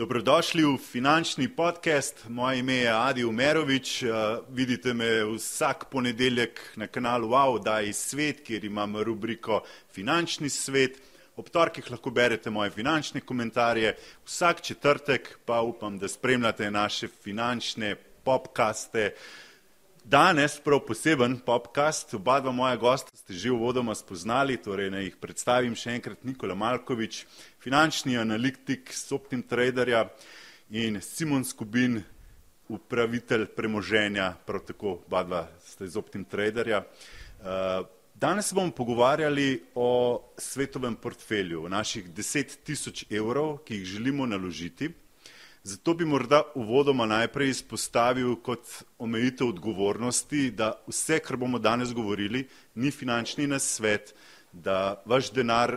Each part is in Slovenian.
Dobrodošli v finančni podcast. Moje ime je Adi Umerovič. Uh, vidite me vsak ponedeljek na kanalu Wow, da je svet, kjer imam rubriko Finančni svet. Ob torkih lahko berete moje finančne komentarje, vsak četrtek pa upam, da spremljate naše finančne popkaste. Danes prav poseben popkast, oba dva moja gosta ste že uvodoma spoznali, torej naj jih predstavim še enkrat Nikola Malkovič, finančni analitik s Optim Traderja in Simon Skubin, upravitelj premoženja, prav tako oba dva ste z Optim Traderja. Uh, Danes se bomo pogovarjali o svetovem portfelju, o naših deset tisoč evrov, ki jih želimo naložiti. Zato bi morda uvodoma najprej izpostavil kot omejitev odgovornosti, da vse, kar bomo danes govorili, ni finančni nasvet, da vaš denar,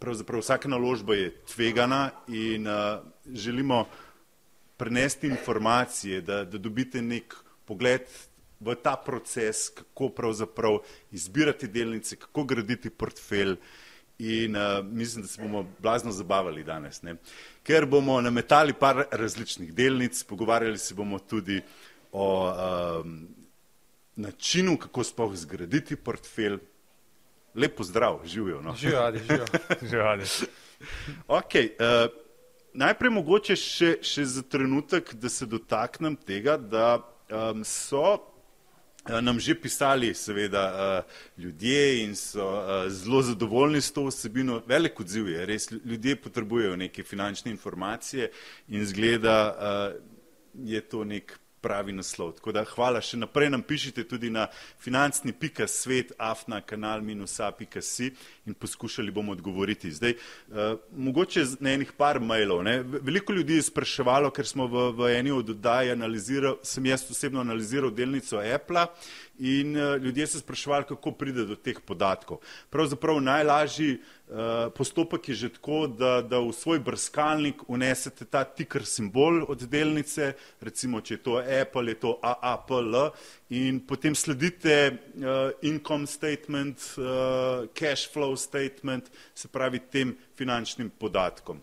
pravzaprav vsaka naložba je tvegana in uh, želimo prenesti informacije, da, da dobite nek pogled v ta proces, kako pravzaprav izbirati delnice, kako graditi portfelj in uh, mislim, da se bomo blazno zabavali danes, ne? ker bomo nametali par različnih delnic, pogovarjali se bomo tudi o um, načinu, kako sploh zgraditi portfelj. Lepo zdrav, živijo. No? Živali, živali. okay, uh, najprej mogoče še, še za trenutek, da se dotaknem tega, da um, so Eh, nam že pisali seveda eh, ljudje in so eh, zelo zadovoljni s to vsebino. Velik odziv je, res ljudje potrebujejo neke finančne informacije in zgleda je to nek pravi naslov. Tako da hvala, še naprej nam pišite tudi na financni.svet, afna kanal minusa.si in poskušali bomo odgovoriti. Zdaj, uh, mogoče na enih par mailov. Ne? Veliko ljudi je spraševalo, ker smo v, v eni od oddaj analizirali, sem jaz osebno analiziral delnico Apple in uh, ljudje so spraševali, kako pride do teh podatkov. Pravzaprav najlažji postopek je že tako, da, da v svoj brskalnik unesete ta tikr simbol od delnice, recimo, če je to Apple, je to AAPL in potem sledite uh, income statement, uh, cash flow statement, se pravi tem finančnim podatkom.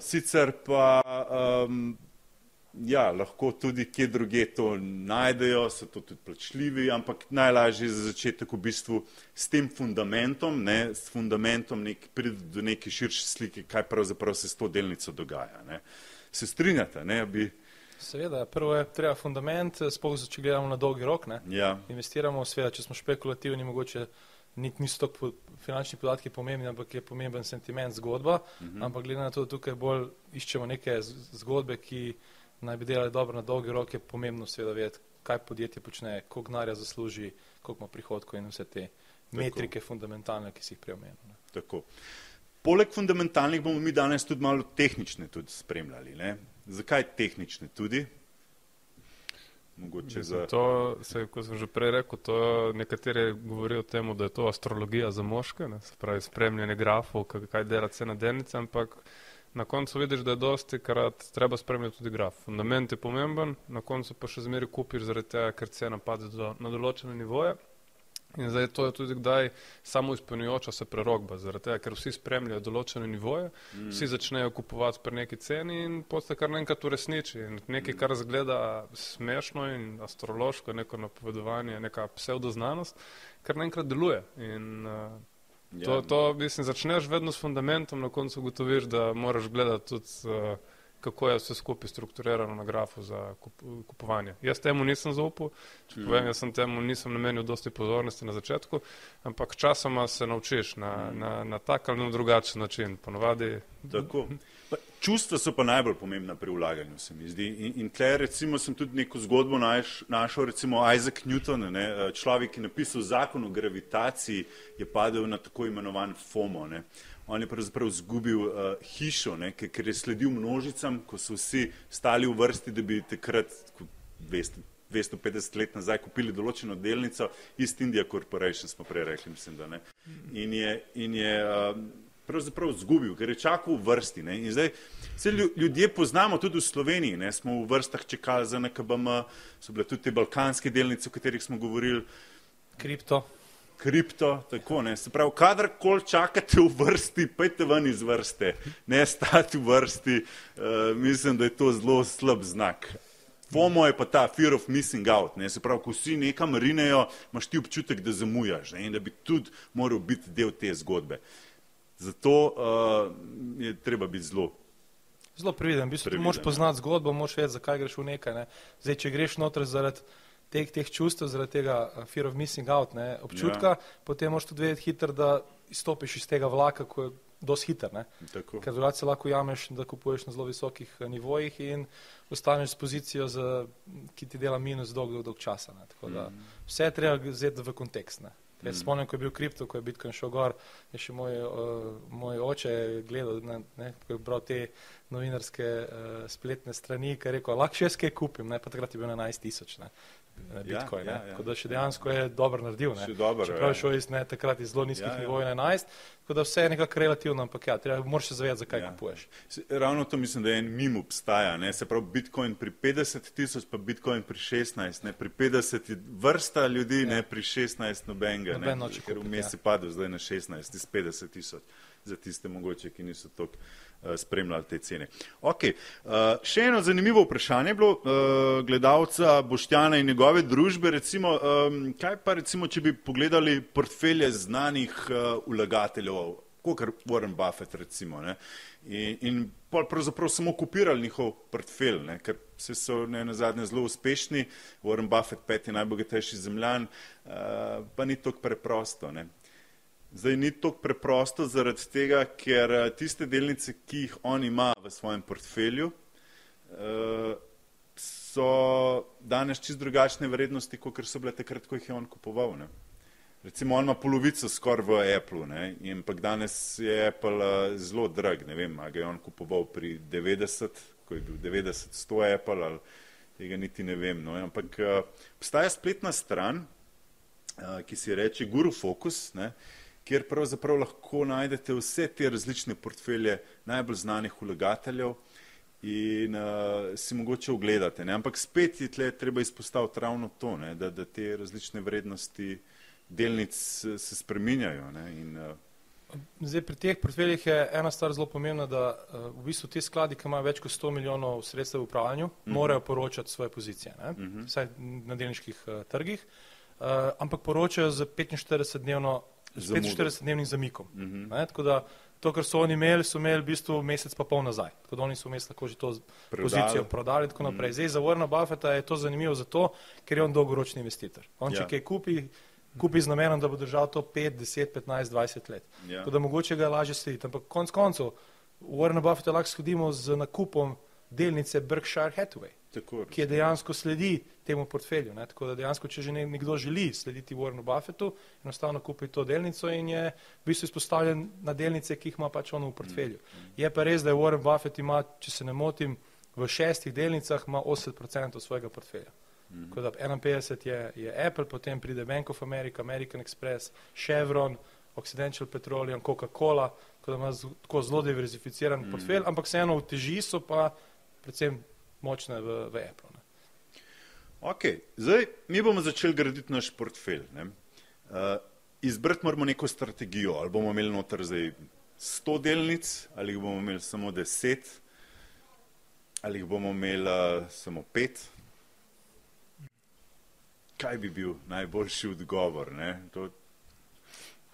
Sicer pa um, ja, lahko tudi kje druge to najdejo, so to tudi plačljivi, ampak najlažje je za začetek v bistvu s tem fundamentom, ne, s fundamentom nek, priti do neke širše slike, kaj pravzaprav se s to delnico dogaja. Ne. Se strinjate? Ne, bi... Seveda, prvo je treba fundament, spoh če gledamo na dolgi rok, ne. Ja. Investiramo, seveda, če smo špekulativni, mogoče niso tako finančni podatki pomembni, ampak je pomemben sentiment, zgodba, uh mhm. -huh. ampak glede na to, da tukaj bolj iščemo neke zgodbe, ki naj bi delali dobro na dolgi rok, je pomembno seveda vedeti, kaj podjetje počne, koliko gnarja zasluži, koliko ima prihodkov in vse te Tako. metrike fundamentalne, ki si jih preomenil. Tako. Poleg fundamentalnih bomo mi danes tudi malo tehnične tudi spremljali. Ne? Zakaj tehnične tudi? Mogoče za to, se, kot sem že prej rekel, to nekateri govorijo o tem, da je to astrologija za moške, ne? se pravi spremljanje grafov, kaj dela cena delnice, ampak na koncu vidiš, da je dosti krat treba spremljati tudi graf. Fundament je pomemben, na koncu pa še zmeri kupiš zaradi tega, ker cena pade do, na določene nivoje. In zdaj to je tudi kdaj samo izpolnjujoča se prerogba, zaradi tega, ker vsi spremljajo določene nivoje, mm. vsi začnejo kupovati pri neki ceni in potem kar naenkrat uresniči. In nekaj, kar zgleda smešno in astrološko, neko napovedovanje, neka pseudoznanost, kar naenkrat deluje. In, uh, Ja. To, to mislim, začneš vedno s fundamentom, na koncu ugotoviš, da moraš gledati tudi, uh, kako je vse skupaj strukturirano na grafu za kup, kupovanje. Jaz temu nisem zaupal, če mm. povem, jaz sem temu nisem namenil dosti pozornosti na začetku, ampak časoma se naučiš na, mm. na, na tak ali na drugačen način. Ponovadi. Tako. Čustva so pa najbolj pomembna pri vlaganju, se mi zdi. In, in tle recimo sem tudi neko zgodbo naš, našel, recimo Isaac Newton, ne, človek, ki je napisal zakon o gravitaciji, je padel na tako imenovan FOMO. Ne. On je pravzaprav izgubil uh, hišo, ne, ker je sledil množicam, ko so vsi stali v vrsti, da bi takrat, 200, 250 let nazaj, kupili določeno delnico, East India Corporation smo prej rekli, mislim, da ne. In je, in je uh, pravzaprav zgubil, ker je čakal v vrsti. Ne? In zdaj se ljudje poznamo tudi v Sloveniji, ne? smo v vrstah čekali za NKBM, so bile tudi te balkanske delnice, o katerih smo govorili. Kripto. kripto, tako ne. Se pravi, kadarkoli čakate v vrsti, pejte ven iz vrste, ne stati v vrsti, uh, mislim, da je to zelo slab znak. FOMO je pa ta fear of missing out, ne. se pravi, ko vsi nekam rinejo, imaš ti občutek, da zamujaš ne, in da bi tudi moral biti del te zgodbe. Zato uh, je treba biti zelo. Zelo previden, v bistvu moraš poznati zgodbo, moraš vedeti, zakaj greš v nekaj. Ne. Zdaj, če greš noter zaradi teh, teh čustev, zaradi tega uh, fear of missing out, ne, občutka, ja. potem moraš tudi vedeti hitro, da izstopiš iz tega vlaka, ko je dosti hiter. Ker drugače lahko jameš, da kupuješ na zelo visokih uh, nivojih in ostaneš s pozicijo, za, ki ti dela minus dolg, dolg, dolg časa. Mm. Vse je treba vzeti v kontekst. Ne. Jaz mm. spomnim, ko je bil kripto, ko je Bitcoin šel gor, je še moj, uh, moj oče gledal, ne, ne, ko je bral te novinarske uh, spletne strani, ki je rekel, lahko še jaz kaj kupim, ne, pa takrat je bil na 11 tisoč. Ja, Bitcoin. Ja, ja, ja. Da še dejansko je dobro naredil. Dobro, Čeprav je šel iz ne, takrat iz zelo nizkih ja, ja. nivojev na 11, tako da vse je nekako relativno, ampak ja, treba moraš se zavedati, zakaj ja. kupuješ. Ravno to mislim, da je en mim obstaja. Ne? Se pravi, Bitcoin pri 50 tisoč, pa Bitcoin pri 16, ne? pri 50 vrsta ljudi, ja. ne pri 16 nobenega. Noben ne? Ker vmes ja. je padel zdaj na 16 iz 50 tisoč za tiste mogoče, ki niso toliko. Eh, spremljali te cene. Okay. Uh, še eno zanimivo vprašanje je bilo uh, gledalca Boštjana in njegove družbe. Recimo, kaj pa recimo, če bi pogledali portfelje znanih vlagateljev, kot je Warren Buffett recimo, ne? in, in pravzaprav samo kopirali njihov portfelj, ne? ker se so ne na zadnje zelo uspešni, Warren Buffett peti najbogatejši zemljan, pa ni tako preprosto. Ne? Zdaj ni to preprosto zaradi tega, ker eh, tiste delnice, ki jih on ima v svojem portfelju, eh, so danes čist drugačne vrednosti, kot so bile takrat, ko jih je on kupoval. Ne. Recimo, on ima polovico skoraj v Apple, ne, in pa danes je Apple eh, zelo drag, ne vem, a ga je on kupoval pri 90, ko je bil 90, 100 Apple, ali tega niti ne vem. No, ampak obstaja spletna stran, ki se reče Guru Focus, ne, kjer pravzaprav lahko najdete vse te različne portfelje najbolj znanih vlagateljev in uh, si mogoče ogledate. Ne? Ampak spet je tle treba izpostaviti ravno to, ne? Da, da te različne vrednosti delnic se spreminjajo. Ne? In, uh, Zdaj, pri teh portfeljih je ena stvar zelo pomembna, da uh, v bistvu ti skladi, ki imajo več kot 100 milijonov sredstev v upravljanju, uh mhm. -huh. morajo poročati svoje pozicije, uh mhm. -huh. vsaj na delniških uh, trgih, uh, ampak poročajo z 45-dnevno z 45-dnevnim zamikom. Uh mhm. -huh. Tako da to, kar so oni imeli, so imeli v bistvu mesec pa pol nazaj. Tako da oni so vmes lahko že to Predali. pozicijo prodali in tako naprej. Uh mhm. -huh. Zdaj za Warna Buffeta je to zanimivo zato, ker je on dolgoročni investitor. On če ja. kaj kupi, kupi z namenom, da bo držal to 5, 10, 15, 20 let. Ja. Tako da mogoče ga je lažje slediti. Ampak konc koncev, Warna Buffeta lahko sledimo z nakupom delnice Berkshire Hathaway. Tako, ki je dejansko sledi temu portfelju. Ne? Tako da dejansko, če že nekdo želi slediti Warrenu Buffettu, enostavno kupi to delnico in je v bistvu izpostavljen na delnice, ki jih ima pač on v portfelju. Mm, mm. Je pa res, da je Warren Buffett ima, če se ne motim, v šestih delnicah ima 80% svojega portfelja. Mm. Tako da 51 je, je Apple, potem pride Bank of America, American Express, Chevron, Occidental Petroleum, Coca-Cola, tako da ima tako zelo diverzificiran mm. portfelj, ampak vseeno v teži so pa predvsem močne v, v Apple. Ne. Ok, zdaj mi bomo začeli graditi naš portfelj. Uh, izbrati moramo neko strategijo, ali bomo imeli noter zdaj 100 delnic, ali jih bomo imeli samo 10, ali jih bomo imeli uh, samo 5. Kaj bi bil najboljši odgovor? To...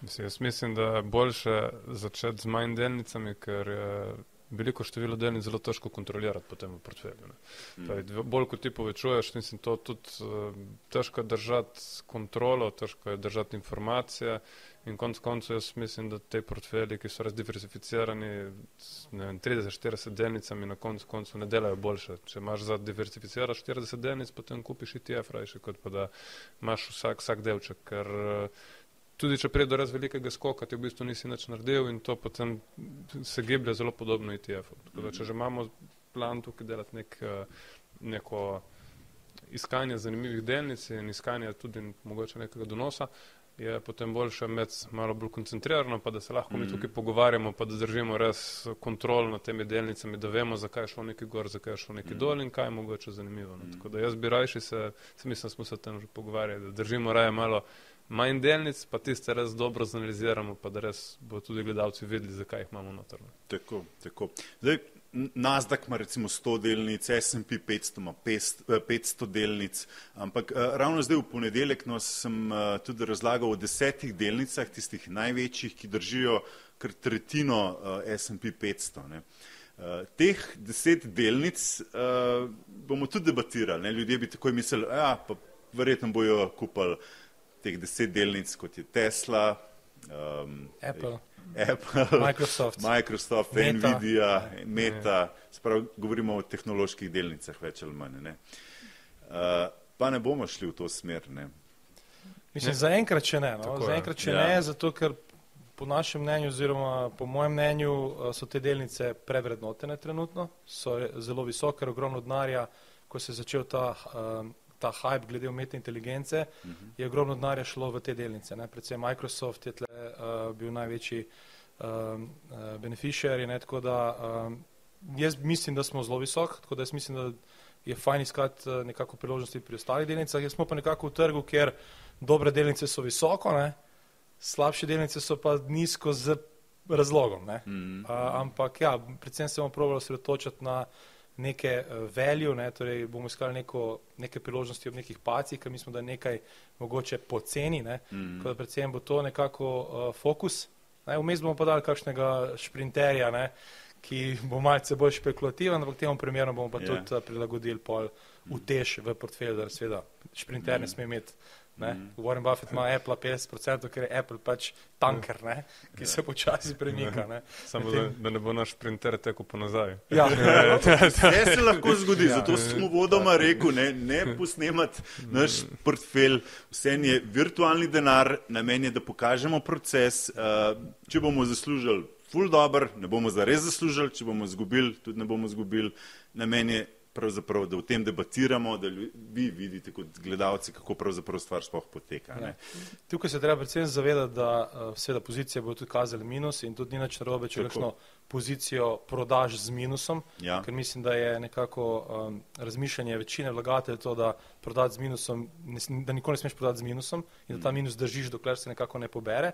Mislim, jaz mislim, da je boljše začeti z manj delnicami, ker uh, veliko število delnic zelo težko kontrolirati potem v portfelju. Mm. Bolj kot ti povečuješ, mislim, to tudi uh, težko je držati kontrolo, težko je držati informacije in konc koncev jaz mislim, da te portfelji, ki so razdiversificirani s 30-40 delnicami, na konc koncu ne delajo boljše. Če imaš za diversificirati 40 delnic, potem kupiš ETF rajši, kot pa da imaš vsak, vsak delček, ker uh, tudi če pride do res velikega skoka, ti v bistvu nisi nič naredil in to potem se giblje zelo podobno ETF-u. Tako da, če že imamo plan tukaj delati nek, eh, neko iskanje zanimivih delnic in iskanje tudi mogoče nekega donosa, je potem boljše imeti malo bolj koncentrirano, pa da se lahko mi mhm. tukaj pogovarjamo, pa da držimo res kontrol nad temi delnicami, da vemo, zakaj je šlo neki gor, zakaj je šlo neki mm. dol in kaj je mogoče zanimivo. No. Tako da jaz bi rajši se, se mislim, smo se o tem že pogovarjali, da držimo raje malo manj delnic, pa tiste res dobro zanaliziramo, pa da res bo tudi gledalci vedeli, zakaj jih imamo noter. ne. Tako, tako. Zdaj, Nasdaq ima recimo 100 delnic, S&P 500 ima 500 500 delnic, ampak eh, ravno zdaj v ponedeljek no, sem eh, tudi razlagal o desetih delnicah, tistih največjih, ki držijo kar tretjino eh, S&P 500. Ne. Uh, teh deset delnic uh, bomo tudi debatirali. Ne? Ljudje bi takoj mislili, da ja, verjetno bojo kupili teh deset delnic, kot je Tesla, um, Apple, Apple, Microsoft. Microsoft Meta. Nvidia, Meta, sprav, govorimo o tehnoloških delnicah, več ali manj. Ne? Uh, pa ne bomo šli v to smer. Ne? Mislim, zaenkrat še ne. No? Zaenkrat še Ja. ne, zato ker po našem mnenju, oziroma po mojem mnenju, eh, so te delnice prevrednotene trenutno, so zelo visoke, ogromno denarja, ko se je začel ta, eh, ta hype glede umetne inteligence, je ogromno denarja šlo v te delnice. Ne? Predvsem Microsoft je tle, uh, bil največji um, uh, beneficiary, ne? tako da um, jaz mislim, da smo zelo visok, tako da jaz mislim, da je fajn iskati uh, nekako priložnosti pri ostalih delnicah. Jaz smo pa nekako v trgu, kjer dobre delnice so visoko, ne? slabše delnice so pa nizko z razlogom. Ne? Mm. Uh, ampak ja, predvsem se bomo probali osredotočiti na neke uh, value, ne? torej bomo iskali neko, neke priložnosti ob nekih pacih, ker mislimo, da je nekaj mogoče poceni, ne? Mm. tako da predvsem bo to nekako uh, fokus. Ne? Vmes bomo pa dali kakšnega šprinterja, ne? ki bo malce bolj špekulativen, ampak temu primeru bomo pa Ja. yeah. tudi uh, prilagodili pol utež v portfelj, da seveda šprinter ne sme imeti. Ne? Mm. Warren Buffett ima Apple 50%, ker je Apple pač tanker, ne? ki se počasi premika. Ne? Samo da, da ne bo naš printer tekel po nazaj. Ja, Vse se lahko zgodi, Ja. zato sem uvodoma rekel, ne, ne posnemati naš portfelj, vse je virtualni denar, namen je, da pokažemo proces. Uh, če bomo zaslužili ful dobr, ne bomo zares zaslužili, če bomo izgubili, tudi ne bomo izgubili. Namen je pravzaprav, da o tem debatiramo, da vi vidite kot gledalci, kako pravzaprav stvar sploh poteka. Ne? Tukaj se treba predvsem zavedati, da uh, seveda pozicije bodo tudi kazali minus in tudi ni nič narobe, če kakšno pozicijo prodaš z minusom, Ja. ker mislim, da je nekako um, razmišljanje večine vlagateljev to, da prodati z minusom, ne, da nikoli ne smeš prodati z minusom in da ta minus držiš, dokler se nekako ne pobere.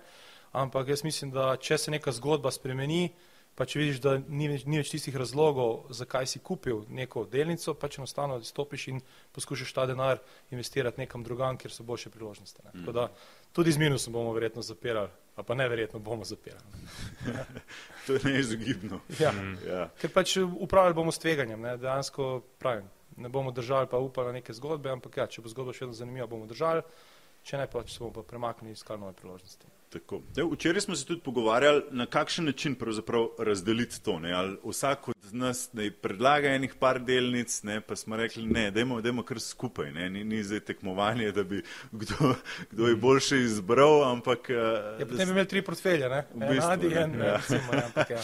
Ampak jaz mislim, da če se neka zgodba spremeni, pa če vidiš, da ni, več- ni več tistih razlogov, zakaj si kupil neko delnico, pač enostavno izstopiš in poskušaš ta denar investirati nekam drugam, kjer so boljše priložnosti. Ne. Tako da tudi z minusom bomo verjetno zapirali, a pa neverjetno bomo zapirali. To je neizogibno. Ja. Ja. Ker pač upravljali bomo s tveganjem, ne, dejansko pravim, ne bomo držali pa upali na neke zgodbe, ampak ja, če bo zgodba še vedno zanimiva, bomo držali, če ne pa, če se bomo pa premaknili in iskali nove priložnosti. Tako. Ja, včeraj smo se tudi pogovarjali, na kakšen način razdeliti to. Ne? Ali vsak od nas ne predlaga enih par delnic, ne? pa smo rekli, ne, dajmo, dajmo kar skupaj. Ne? Ni, ni zdaj tekmovanje, da bi kdo, kdo je boljše izbral, ampak eh, Ja, potem bi imeli tri portfelje, ne? V bistvu, Adi, ne, en, ja. recimo, ne, ampak ja.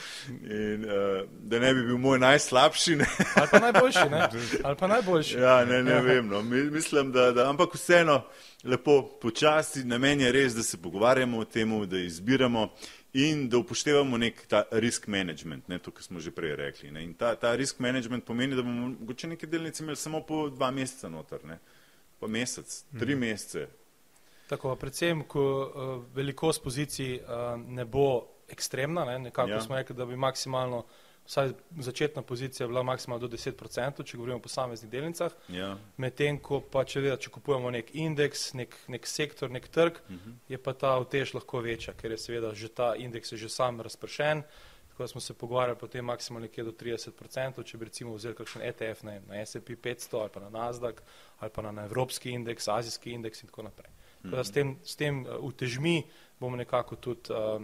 in, uh, da ne bi bil moj najslabši. Ne? Ali pa najboljši, ne? Ali pa najboljši. Ja, ne, ne vem. No. Mi- Mislim, da, da, ampak vseeno lepo počasi, namen je res, da se pogovarjamo o tem, da izbiramo in da upoštevamo nek ta risk management, ne, to, kar smo že prej rekli. Ne. In ta, ta risk management pomeni, da bomo mogoče neke delnice imeli samo po dva meseca noter, ne. pa mesec, tri mesece. Tako, predvsem, ko uh, velikost pozicij uh, ne bo ekstremna, ne? nekako Ja. smo rekli, da bi maksimalno, vsaj začetna pozicija bila maksimalno do 10%, če govorimo o posameznih delnicah, Ja. medtem ko pa če, vedeti, če kupujemo nek indeks, nek, nek sektor, nek trg, uh -huh. je pa ta utež lahko večja, ker je seveda že ta indeks je že sam razpršen. Tako da smo se pogovarjali potem maksimalno nekje do 30%, če bi recimo vzeli kakšen ETF ne, na S&P 500 ali pa na Nasdaq ali pa na, na evropski indeks, azijski indeks in tako naprej. Tako da s tem, s tem uh, utežmi bomo nekako tudi uh,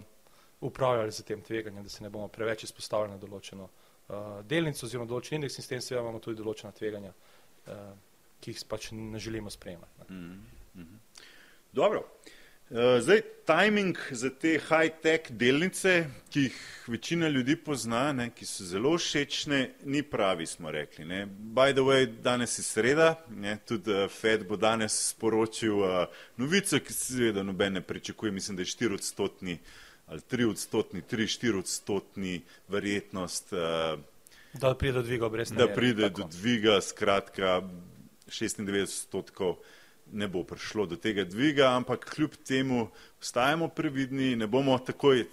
upravljali z tem tveganjem, da se ne bomo preveč izpostavljali na določeno uh, delnico oziroma določen indeks in s tem seveda imamo tudi določena tveganja, uh, ki jih pač ne želimo sprejemati. Ne. Dobro. Uh, zdaj, timing za te high-tech delnice, ki jih večina ljudi pozna, ne, ki so zelo všečne, ni pravi, smo rekli. Ne. By the way, danes je sreda, ne, tudi uh, Fed bo danes sporočil uh, novico, ki se seveda noben ne pričakuje, mislim, da je 4 odstotni ali 3 odstotni, 3-4 odstotni verjetnost, uh, Da pride do dviga obrestne da mere, pride tako. do dviga, skratka 96 odstotkov ne bo prišlo do tega dviga, ampak kljub temu ostajamo previdni, ne bomo takoj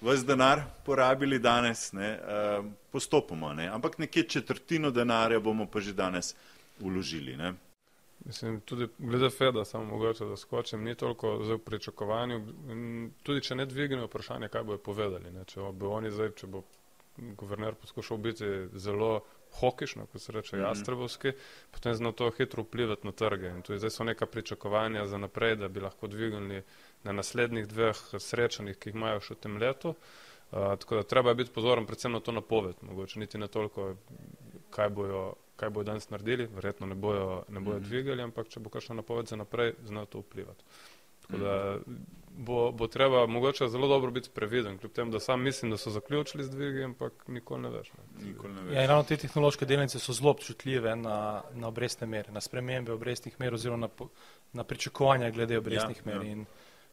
vse denar porabili danes, ne, uh, postopoma, ne, ampak nekje četrtino denarja bomo pa že danes uložili. Ne. Mislim, tudi glede Feda, samo mogoče, da skočim, ni toliko zdaj v pričakovanju. Tudi če ne dvignejo vprašanje, kaj bojo povedali. Ne? Če bo oni zdaj, če bo guverner poskušal biti zelo hokišno, kot se reče, mm -hmm. jastrebovski, potem zna to hitro vplivati na trge. In tu zdaj so neka pričakovanja za naprej, da bi lahko dvignili na naslednjih dveh srečanjih, ki jih imajo še v tem letu. Uh, tako da treba biti pozoren predvsem na to napoved, mogoče niti ne toliko, kaj bojo kaj bojo danes naredili, verjetno ne bojo, ne bojo mm -hmm. dvigali, ampak če bo kakšna napoved za naprej, znajo to vplivati. Tako da bo, bo treba mogoče zelo dobro biti previden, kljub temu, da sam mislim, da so zaključili z dvigi, ampak nikoli ne veš. Ne. Nikoli ne veš. Ja, ravno te tehnološke delnice so zelo občutljive na, na obrestne mere, na spremembe obrestnih mer oziroma na, na pričakovanja glede obrestnih ja, mer. Ja. In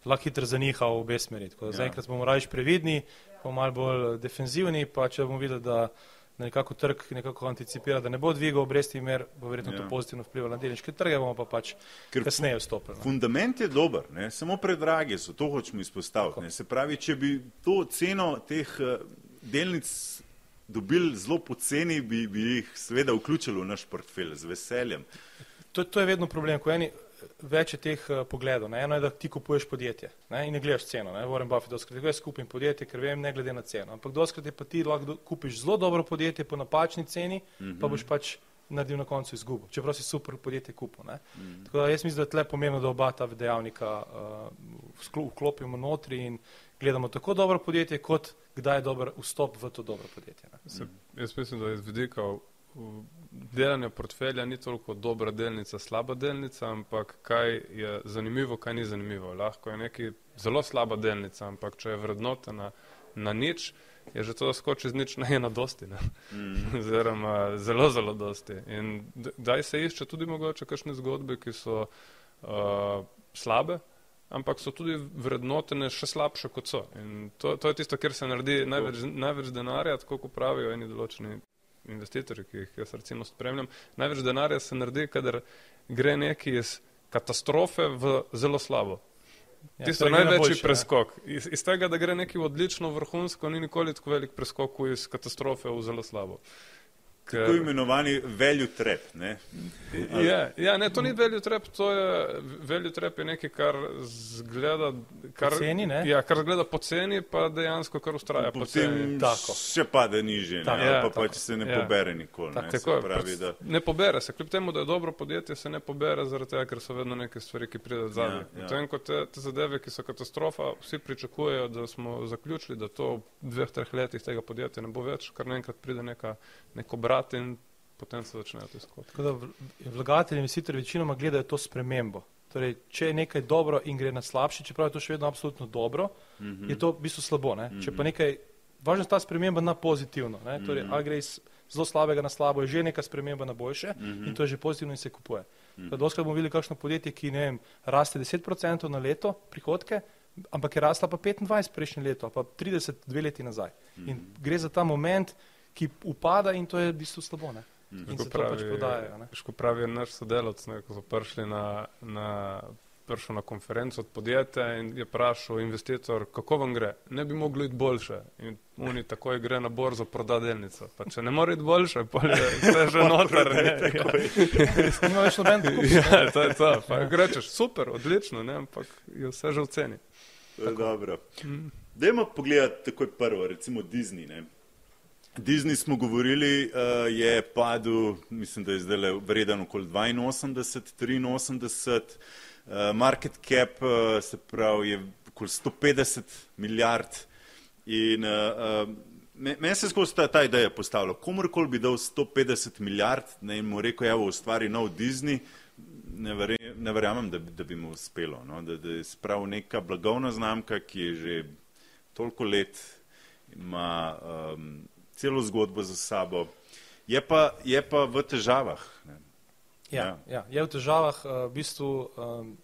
lahko hitro zaniha v obe smeri. Ja. Zaenkrat bomo raje previdni, pa malo bolj defenzivni, pa če bomo videli, da da nekako trg nekako anticipira, da ne bo dvigal obresti mer, bo verjetno ja. to pozitivno vplivalo na delniške trge, bomo pa pač Ker kasneje vstopili. Fundament je dober, ne? samo predrage so, to hočemo izpostaviti. Se pravi, če bi to ceno teh uh, delnic dobili zelo poceni, bi, bi jih seveda vključili v naš portfelj z veseljem. To, to je vedno problem, ko eni več je teh uh, pogledov. Ne? Eno je, da ti kupuješ podjetje ne? in ne gledaš ceno. Ne? Warren Buffett, doskrat jaz kupim podjetje, ker vem, ne glede na ceno. Ampak doskrat je pa ti lahko kupiš zelo dobro podjetje po napačni ceni, mm -hmm. pa boš pač naredil na koncu izgubo, čeprav si super podjetje kupil. Mm -hmm. Tako da jaz mislim, da je tle pomembno, da oba ta dejavnika uh, vklopimo notri in gledamo tako dobro podjetje, kot kdaj je dober vstop v to dobro podjetje. Se, jaz mislim, da je z vidika delanje portfelja ni toliko dobra delnica, slaba delnica, ampak kaj je zanimivo, kaj ni zanimivo. Lahko je neki zelo slaba delnica, ampak če je vrednotena na nič, je že to skoči z nič na ena dosti. Mm. Oziroma zelo, zelo dosti. In daj se išče tudi mogoče kakšne zgodbe, ki so uh, slabe, ampak so tudi vrednotene še slabše kot so. In to, to je tisto, kjer se naredi največ, največ denarja, tako kot pravijo eni določeni investitorji, ki jih jaz recimo spremljam, največ denarja se naredi, kadar gre neki iz katastrofe v zelo slabo. Ja, Tisto je največji najboljši, preskok. Iz, iz tega, da gre neki v odlično vrhunsko, ni nikoli tako velik preskok iz katastrofe v zelo slabo. Uh, Tako imenovani value trap. Ne? Ja, ja, ne, to ni value trap, to je value trap je nekaj, kar zgleda, kar, poceni, ja, kar zgleda poceni, pa dejansko kar ustraja poceni. Še pade niže, ne, ja, pa pač se ne ja. pobere nikoli. Tak, ne, tako, pravi, da... ne pobere se, kljub temu, da je dobro podjetje, se ne pobere zaradi tega, ker so vedno neke stvari, ki pridejo zadnje. Ja, ja. Tem, ko te, te zadeve, ki so katastrofa, vsi pričakujejo, da smo zaključili, da to v dveh, treh letih tega podjetja ne bo več, kar naenkrat pride neka, neko brat vlagati in potem se začnejo te skoke. Vlagatelji in investitorji večinoma gledajo to spremembo. Torej, če je nekaj dobro in gre na slabše, čeprav je to še vedno absolutno dobro, mm -hmm. je to v bistvu slabo. Mm -hmm. Če pa mhm. nekaj, važno je ta sprememba na pozitivno. Ne? Torej, mm -hmm. ali gre iz zelo slabega na slabo, je že neka sprememba na boljše mm -hmm. in to je že pozitivno in se kupuje. Mm -hmm. Doskrat bomo videli kakšno podjetje, ki ne vem, raste 10% na leto prihodke, ampak je rasla pa 25 prejšnje leto, pa 30 dve leti nazaj. Mm -hmm. In gre za ta moment, ki upada in to je v bistvu slabo. Ne? Mm. In se pravi, to pač prodajajo. Ko pravi naš sodelovec, ko so prišli na, na, prišel na konferenco od podjetja in je vprašal investitor, kako vam gre, ne bi mogli iti boljše. In oni takoj gre na borzo proda delnico. Pa če ne more iti boljše, pa je vse že noter. Nima več noben kupca. Ja, to je to. Pa grečeš, super, odlično, ne? ampak je vse že v ceni. Dobro. Mm. Dajmo pogledati takoj prvo, recimo Disney. Ne? Disney smo govorili, uh, je padel, mislim, da je zdaj vreden okoli 82, 83, uh, market cap uh, se pravi je okoli 150 milijard in uh, uh, meni se skozi ta, ta ideja postavila, komorkoli bi dal 150 milijard ne, in mu rekel, evo, ustvari nov Disney, ne, verje, ne verjamem, da, da bi mu uspelo, no, da, da je sprav neka blagovna znamka, ki je že toliko let ima um, celo zgodbo za sabo. Je pa, je pa v težavah. Ja, ja. ja, je v težavah. Eh, v bistvu um,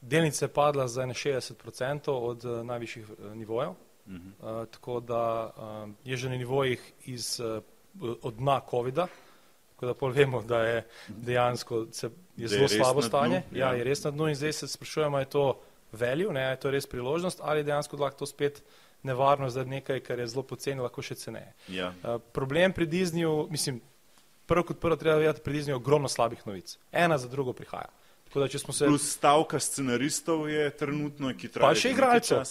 delnice je padla za 61% od uh, najvišjih uh, nivojev. Uh -huh. uh, tako da um, je že na nivojih iz, uh, od dna COVID-a, Tako da pol vemo, da je dejansko se, je je zelo res slabo na dnu, stanje. Ja, ja. je res na dnu in zdaj se sprašujemo, je to value, ne, je to res priložnost ali dejansko lahko to spet nevarno za nekaj, kar je zelo poceni, lahko še ceneje. Ja. Uh, problem pri Disneyju, mislim, prvo kot prvo treba vedeti, pri Disneyju je ogromno slabih novic. Ena za drugo prihaja. Tako da če smo se, Plus stavka scenaristov je trenutno, ki traja. Pa še igralcev.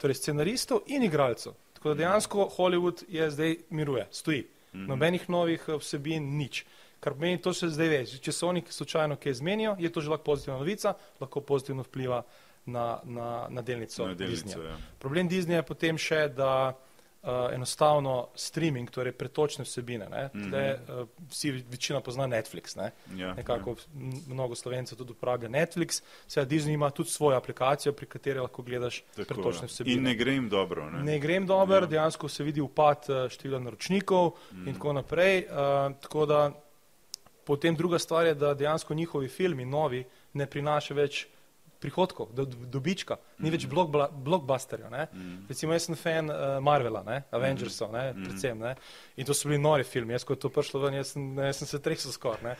torej scenaristov in igralcev. Tako da dejansko Hollywood je zdaj miruje, stoji. Nobenih novih eh, vsebin, nič. Kar pomeni, to se zdaj ve. Če se oni slučajno kaj zmenijo, je to že lahko pozitivna novica, lahko pozitivno vpliva na, na, na delnico, Na delnico, Disneyja. ja. Problem Disneyja je potem še, da uh, enostavno streaming, torej pretočne vsebine, ne, tle, uh, vsi večina pozna Netflix, ne, Ja, nekako m- mnogo slovencev tudi uporablja Netflix, seveda Disney ima tudi svojo aplikacijo, pri kateri lahko gledaš Tako, pretočne ja. vsebine. In ne gre jim dobro. Ne? Ne grem dober, ja. dejansko se vidi upad eh, števila naročnikov mm. in tako naprej. Uh, tako da potem druga stvar je, da dejansko njihovi filmi, novi, ne prinaša več prihodkov, do, do- dobička, ni več blokbla- blockbusterja. Mm. Recimo jaz sem fan uh, Marvela, ne? Avengersov, ne? predvsem. Ne? In to so bili nori filmi, jaz ko je to prišlo ven, jaz sem, jaz sem se tresel skoraj.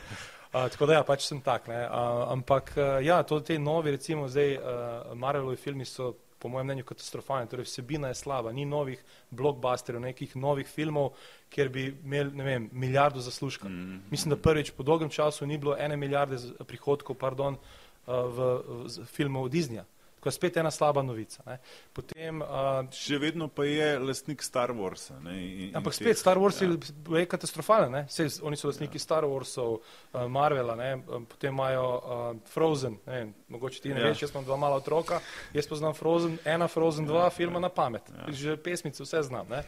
Uh, tako da ja, pač sem tak. ne. Uh, ampak uh, ja, to te novi, recimo zdaj uh, Marvelovi filmi so po mojem mnenju katastrofalni, torej vsebina je slaba, ni novih blockbusterjev, nekih novih filmov, kjer bi imeli, ne vem, milijardo zaslužka. Mm. Mislim, da prvič po dolgem času ni bilo ene milijarde prihodkov, pardon, uh, v, v z- filmov Disneyja. Tako je spet ena slaba novica. Ne. Potem, uh, Še vedno pa je lastnik Star Warsa. Ne? In, Ampak in spet teh- Star Wars ja. je, katastrofalen? Sej, oni so lastniki ja. Star Warsov, uh, Marvela, ne? Potem imajo uh, Frozen, ne? mogoče ti ne Ja. ja. veš, jaz imam dva mala otroka, jaz poznam Frozen, ena Frozen, dva filma na pamet, ja. že pesmice vse znam. Ne?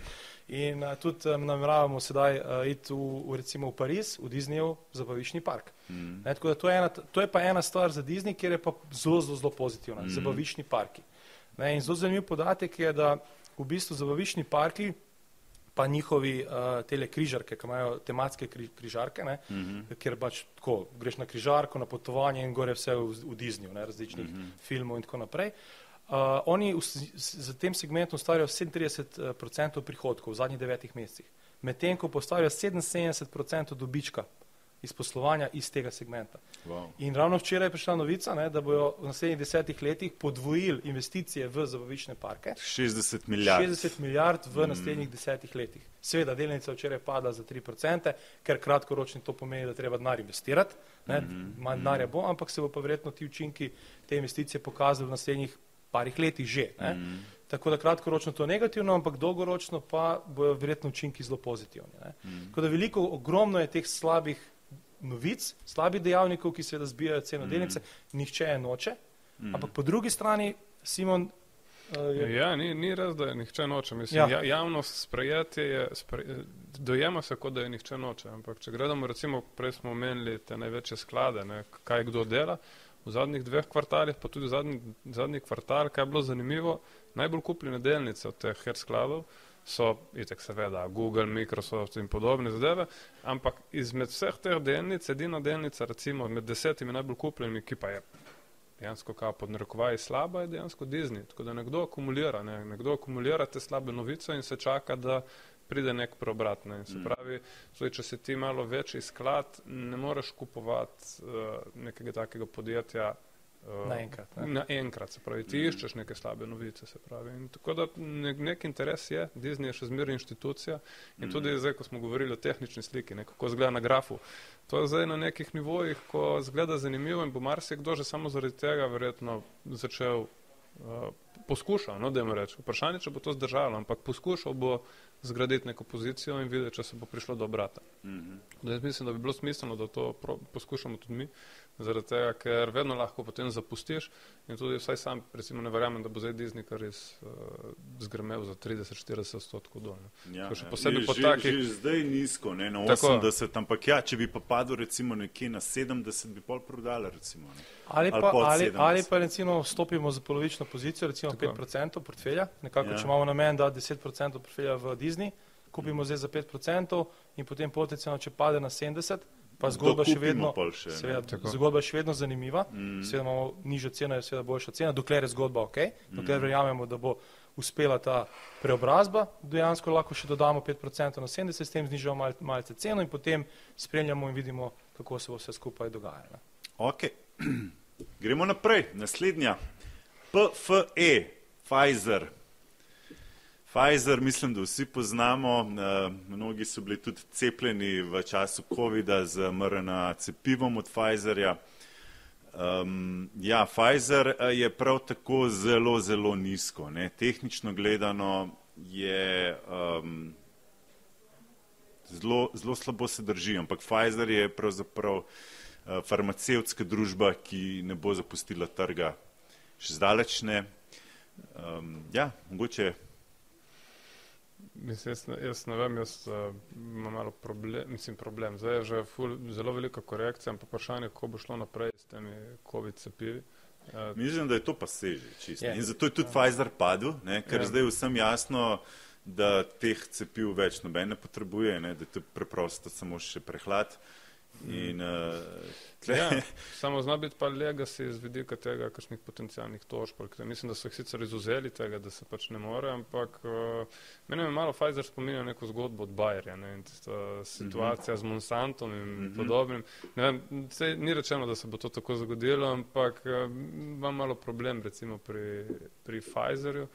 In uh, tudi um, nameravamo sedaj uh, iti v, v, recimo v Pariz, v Disneyjev zabaviščni park. Mm. Ne, to je, ena, to je pa ena stvar za Disney, kjer je pa zelo, zelo, zelo pozitivna, mm. zabaviščni parki. Ne, in zelo zanimiv podatek je, da v bistvu zabaviščni parki pa njihovi uh, tele križarke, ki imajo tematske kri, križarke, ne, mm -hmm. kjer pač tako greš na križarko, na potovanje in gore vse v, v Disneyju, ne, različnih mm -hmm. filmov in tako naprej. Uh, oni v, s- za tem segmentom ustvarjajo 37% prihodkov v zadnjih devetih mesecih, medtem ko postavljajo 77% dobička iz poslovanja iz tega segmenta. Wow. In ravno včeraj je prišla novica, ne, da bojo v naslednjih desetih letih podvojili investicije v zabaviščne parke. 60 milijard. 60 milijard v naslednjih desetih letih. Seveda, delnica včeraj je padla za 3%, ker kratkoročno to pomeni, da treba denar investirati, ne, manj denarja bo, ampak se bo pa verjetno ti učinki te investicije pokazali v naslednjih parih letih že. Ne. Tako da kratkoročno to negativno, ampak dolgoročno pa bojo verjetno učinki zelo pozitivni. Ne. Tako da veliko, ogromno je teh slabih novic, slabih dejavnikov, ki seveda zbijajo ceno delnice, nihče je noče, ampak po drugi strani Simon uh, je Ja, ni, ni res, da je nihče noče. Mislim, Ja. ja. Ja, javnost sprejetje je, spre, dojema se, kot da je nihče noče. Ampak če gledamo, recimo, prej smo omenili te največje sklade, ne, kaj kdo dela. V zadnjih dveh kvartalih, pa tudi zadnji, zadnji kvartal, kaj je bilo zanimivo, najbolj kupljene delnice od teh her skladov so, itek seveda, Google, Microsoft in podobne zadeve, ampak izmed vseh teh delnic, edina delnica, recimo med desetimi najbolj kupljenimi, ki pa je dejansko kao pod narekovaji slaba, je dejansko Disney. Tako da nekdo akumulira, ne? nekdo akumulira te slabe novice in se čaka, da pride nek preobrat. Ne? In Se pravi, tudi če si ti malo večji sklad, ne moreš kupovati uh, nekega takega podjetja. Uh, Naenkrat, ne. Naenkrat, se pravi, ti iščeš neke slabe novice, tako da nek, nek interes je, Disney je še zmeraj inštitucija in tudi zdaj, ko smo govorili o tehnični sliki, ne, kako izgleda na grafu, to je zdaj na nekih nivojih, ko zgleda zanimivo in bo marsikdo že samo zaradi tega verjetno začel uh, poskušal, no, da jim rečem. Vprašanje, če bo to zdržalo, ampak poskušal bo zgraditi neko pozicijo in videti, če se bo prišlo do obrata. Mhm. Da jaz mislim, da bi bilo smiselno, da to poskušamo tudi mi, zaradi tega, ker vedno lahko potem zapustiš in tudi vsaj sam, recimo, ne verjamem, da bo zdaj Disney kar res uh, zgrmel za 30-40 odstotkov dol. ne. Ja, še ja. posebej Je po že, takih- že zdaj nizko, ne, na Tako. 80, ampak ja, če bi pa padel recimo nekje na 70, bi pol prodala recimo. Ne. Ali Ali pa, ali, 70. ali pa recimo vstopimo za polovično pozicijo, recimo Tako. 5% portfelja, nekako Ja. ja. če imamo namen dati 10% portfelja v Disney, kupimo zdaj za 5% in potem potencijalno, če pade na 70, pa zgodba še vedno, še, seveda, Tako. zgodba je še vedno zanimiva, mm. seveda imamo nižjo ceno, je seveda boljša cena, dokler je zgodba ok, dokler mm. verjamemo, da bo uspela ta preobrazba, dejansko lahko še dodamo 5% na 70, s tem znižamo mal, malce ceno in potem spremljamo in vidimo, kako se bo vse skupaj dogajalo. Ok, gremo naprej. Naslednja. PFE, Pfizer. Pfizer, mislim, da vsi poznamo, uh, mnogi so bili tudi cepljeni v času COVID-a z mRNA cepivom od Pfizerja. Um, ja, Pfizer eh, je prav tako zelo, zelo nizko. Ne. Tehnično gledano je um, zelo, zelo slabo se drži, ampak Pfizer je pravzaprav uh, farmacevtska družba, ki ne bo zapustila trga še zdaleč ne. Um, ja, mogoče Mislim, jaz, ne- jaz ne vem, jaz uh, imam malo problem, mislim problem. Zdaj je že ful, zelo velika korekcija, ampak vprašanje, kako bo šlo naprej s temi COVID cepivi. Uh, Mislim, da je to pa seže čisto. Je. In zato je tudi Pfizer padel, ne, ker Ja. je zdaj vsem jasno, da teh cepiv več noben ne potrebuje, ne, da je to preprosto samo še prehlad. In, uh, tle, ja, samo zna biti pa legacy z vidika tega, kakšnih potencijalnih tožb. Mislim, da so jih sicer izuzeli tega, da se pač ne more, ampak uh, meni me malo Pfizer spominja neko zgodbo od Bayerja ne, in tista situacija z Monsantom in Mhm. podobnim. Ne vem, sej, ni rečeno, da se bo to tako zgodilo, ampak uh, imam malo problem recimo pri, pri Pfizerju. Uh,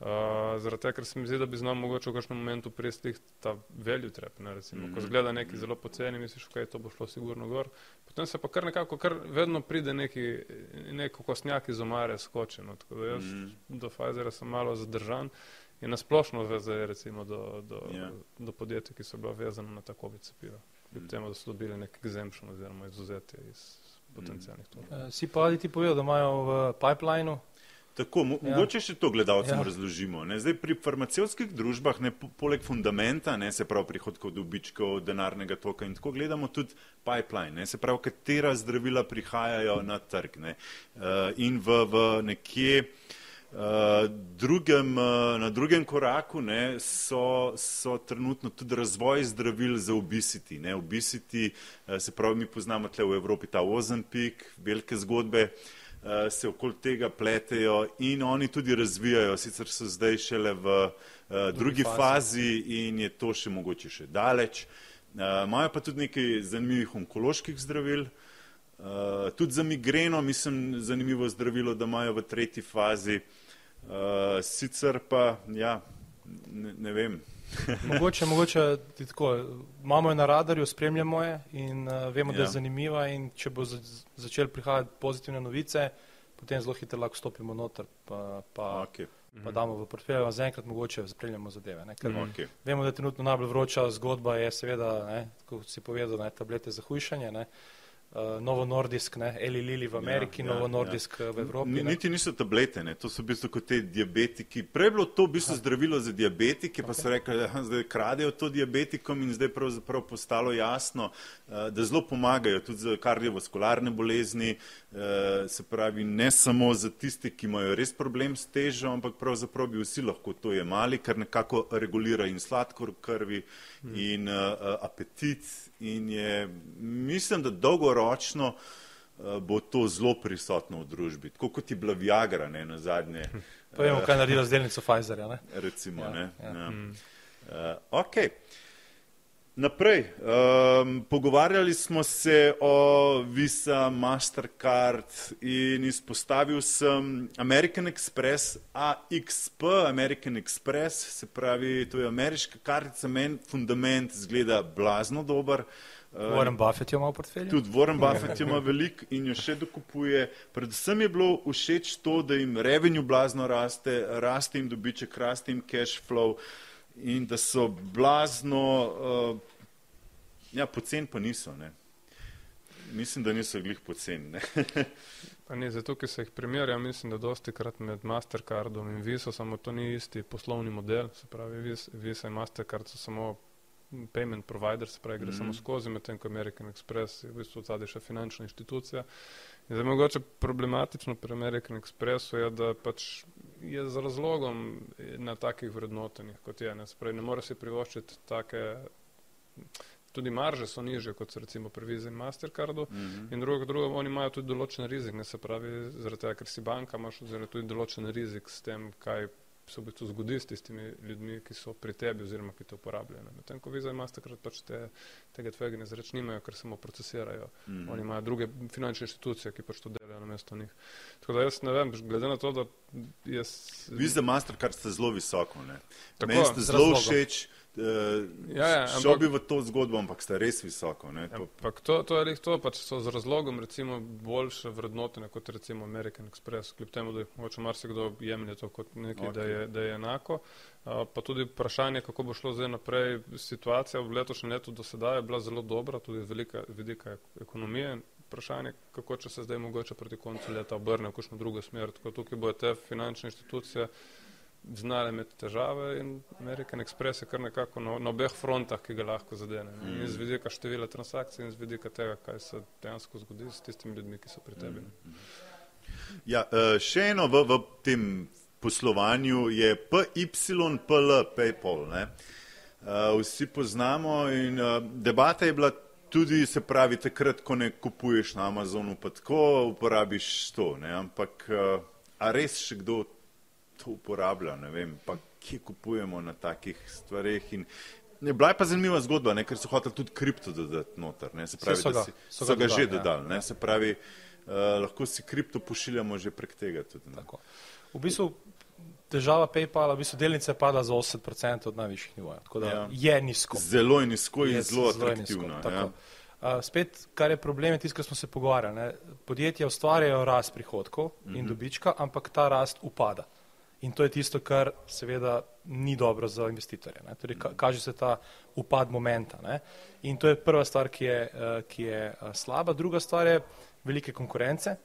zaradi tega, ker se mi zdi, da bi znal mogoče v kakšnem momentu presti ta value trap, ne, recimo, mm. ko Mhm. zgleda neki zelo poceni, misliš, ok, to bo šlo sigurno gor, potem se pa kar nekako, kar vedno pride neki, neko kostnjak iz omare skočeno, tako da jaz Mhm. do Pfizera sem malo zadržan in nasplošno zdaj recimo do, do, Ja. do podjetij, ki so bila vezana na ta COVID cepiva, kljub Mhm. temu, da so dobili nek exemption oziroma izuzetje iz potencijalnih tožb. Uh, si pa ali ti povedal, da imajo v pipelineu Tako, mo Ja. mogoče še to gledalcem Ja. razložimo. Ne? Zdaj pri farmacevskih družbah, ne, po, poleg fundamenta, ne, se pravi prihodkov, dobičkov, denarnega toka in tako gledamo tudi pipeline, ne, se pravi, katera zdravila prihajajo na trg. Ne. Uh, in v, v nekje uh, drugem, uh, na drugem koraku ne, so, so trenutno tudi razvoj zdravil za obesity. Ne. Obesity, uh, se pravi, mi poznamo tle v Evropi ta Ozempik, velike zgodbe uh, se okoli tega pletejo in oni tudi razvijajo, sicer so zdaj šele v uh, drugi fazi. fazi in je to še mogoče še daleč. Uh, imajo pa tudi nekaj zanimivih onkoloških zdravil, uh, tudi za migreno, mislim, zanimivo zdravilo, da imajo v tretji fazi. Uh, sicer pa, ja, ne, ne vem. Mogoče, mogoče tako, imamo jo na radarju, spremljamo jo in uh, vemo, da Ja. je zanimiva in če bo za, začel prihajati pozitivne novice, potem zelo hitro lahko stopimo noter, pa, pa, Okay. pa damo v portfelj, a zaenkrat mogoče spremljamo zadeve. Ne? Ker Okay. vemo, da je trenutno najbolj vroča zgodba je seveda, ne, kot si povedal, ne, tablete za hujšanje, ne, uh, Novo Nordisk, ne, Eli Lili v Ameriki, Ja, ja, ja, Novo Nordisk ja. v Evropi. Ne. Niti niso tablete, ne. to so v bistvu kot te diabetiki. Prej je bilo to v bistvu zdravilo za diabetike, pa so rekli, da zdaj kradejo to diabetikom in zdaj pravzaprav postalo jasno, eh, da zelo pomagajo tudi za kardiovaskularne bolezni, eh, se pravi ne samo za tiste, ki imajo res problem s težo, ampak pravzaprav bi vsi lahko to jemali, ker nekako regulira in sladkor krvi in uh, apetit in je, mislim, da dolgoročno uh, bo to zelo prisotno v družbi, tako kot je bila Viagra, ne, na zadnje, Pa vemo, kaj naredi razdelnico Pfizerja. Ne? recimo, Ja, ne. ja. Ja. Uh, ok. Naprej, um, pogovarjali smo se o Visa, Mastercard in izpostavil sem American Express, AXP, American Express, se pravi, to je ameriška kartica, meni fundament zgleda blazno dober. Uh, Warren Buffett jo ima v portfelju. Tudi Warren Buffett jo ima veliko in jo še dokupuje. Predvsem je bilo všeč to, da jim revenue blazno raste, raste jim dobiček, raste jim cash flow in da so blazno, uh, ja, pocen pa niso. Ne. Mislim, da niso glih pocen. Ne. Ne, zato, ker se jih primerja, mislim, da dosti krat med Mastercardom in Viso, samo to ni isti poslovni model, se pravi, Vis- Visa in Mastercard so samo payment provider, se pravi, gre mm. samo skozi, medtem ko American Express je v bistvu zadaj še finančna inštitucija. In zdaj mogoče problematično pri American Expressu je, da pač je z razlogom na takih vrednotenjih, kot je, ne, se pravi, ne more si privoščiti take, tudi marže so niže, kot so recimo pri Visa in Mastercardu, Mhm. In drugo, drugo, oni imajo tudi določen rizik, ne se pravi, zaradi tega, ker si banka, imaš oziroma tudi določen rizik s tem, kaj se v bistvu zgodi s tistimi ljudmi, ki so pri tebi oziroma ki te uporabljajo. ne. Medtem ko Visa ima takrat pač te, tega tveganja zreč nimajo, ker samo procesirajo. Mhm. Oni imajo druge finančne institucije, ki pač to delajo namesto njih. Tako da jaz ne vem, glede na to, da jaz. Visa Mastercard ste zelo visoko. ne. Tako, Meni ste zelo razlogom. všeč. Uh, Ja, ja, šel ampak- bi v to zgodbo, ampak ste res visoko. Ne, to, Ampak to, to je res to, pač so z razlogom recimo boljše vrednotene kot recimo American Express, kljub temu, da mogoče marsikdo jemlje to kot nekaj, okay. da, je, da je enako. Uh, pa tudi vprašanje, kako bo šlo zdaj naprej. Situacija v letošnjem letu do sedaj je bila zelo dobra, tudi velika vidika ek- ekonomije. Vprašanje, kako če se zdaj mogoče proti koncu leta obrne v kakšno drugo smer. Tako tukaj bojo te finančne institucije znale imeti težave in American Express je kar nekako na, na obeh frontah, ki ga lahko zadene. Mm. In z vidika števila transakcij in z vidika tega, kaj se dejansko zgodi s tistimi ljudmi, ki so pri tebi. Mm. Ja, eh, še eno v, v tem poslovanju je PYPL, PayPal. Ne? Eh, Vsi poznamo in eh, debata je bila tudi, se pravi, takrat, ko ne kupuješ na Amazonu, pa tako uporabiš to. Ne? Ampak a res še kdo to uporablja, ne vem, pa kje kupujemo na takih stvareh. In, Ne, bila je pa zanimiva zgodba, ne, ker so hoteli tudi kripto dodati noter. Ne, se pravi, so ga- si, so so ga ga že dodali, ja. dodali. Ne, se pravi, uh, lahko si kripto pošiljamo že prek tega. Tudi. V bistvu težava PayPala, v bistvu delnice pada za 80% od najvišjih nivojev. Tako da Ja. je nizko. Zelo je nizko in Je zelo zelo atraktivno. nizko. Ja. Uh, spet, kar je problem, je tisto, kar smo se pogovarjali. Ne? Podjetja ustvarjajo rast prihodkov uh -huh. in dobička, ampak ta rast upada. In to je tisto, kar seveda ni dobro za investitorje. Ne? Torej, ka, kaže se ta upad momenta. Ne? In to je prva stvar, ki je, uh, ki je uh, slaba. Druga stvar je velike konkurence.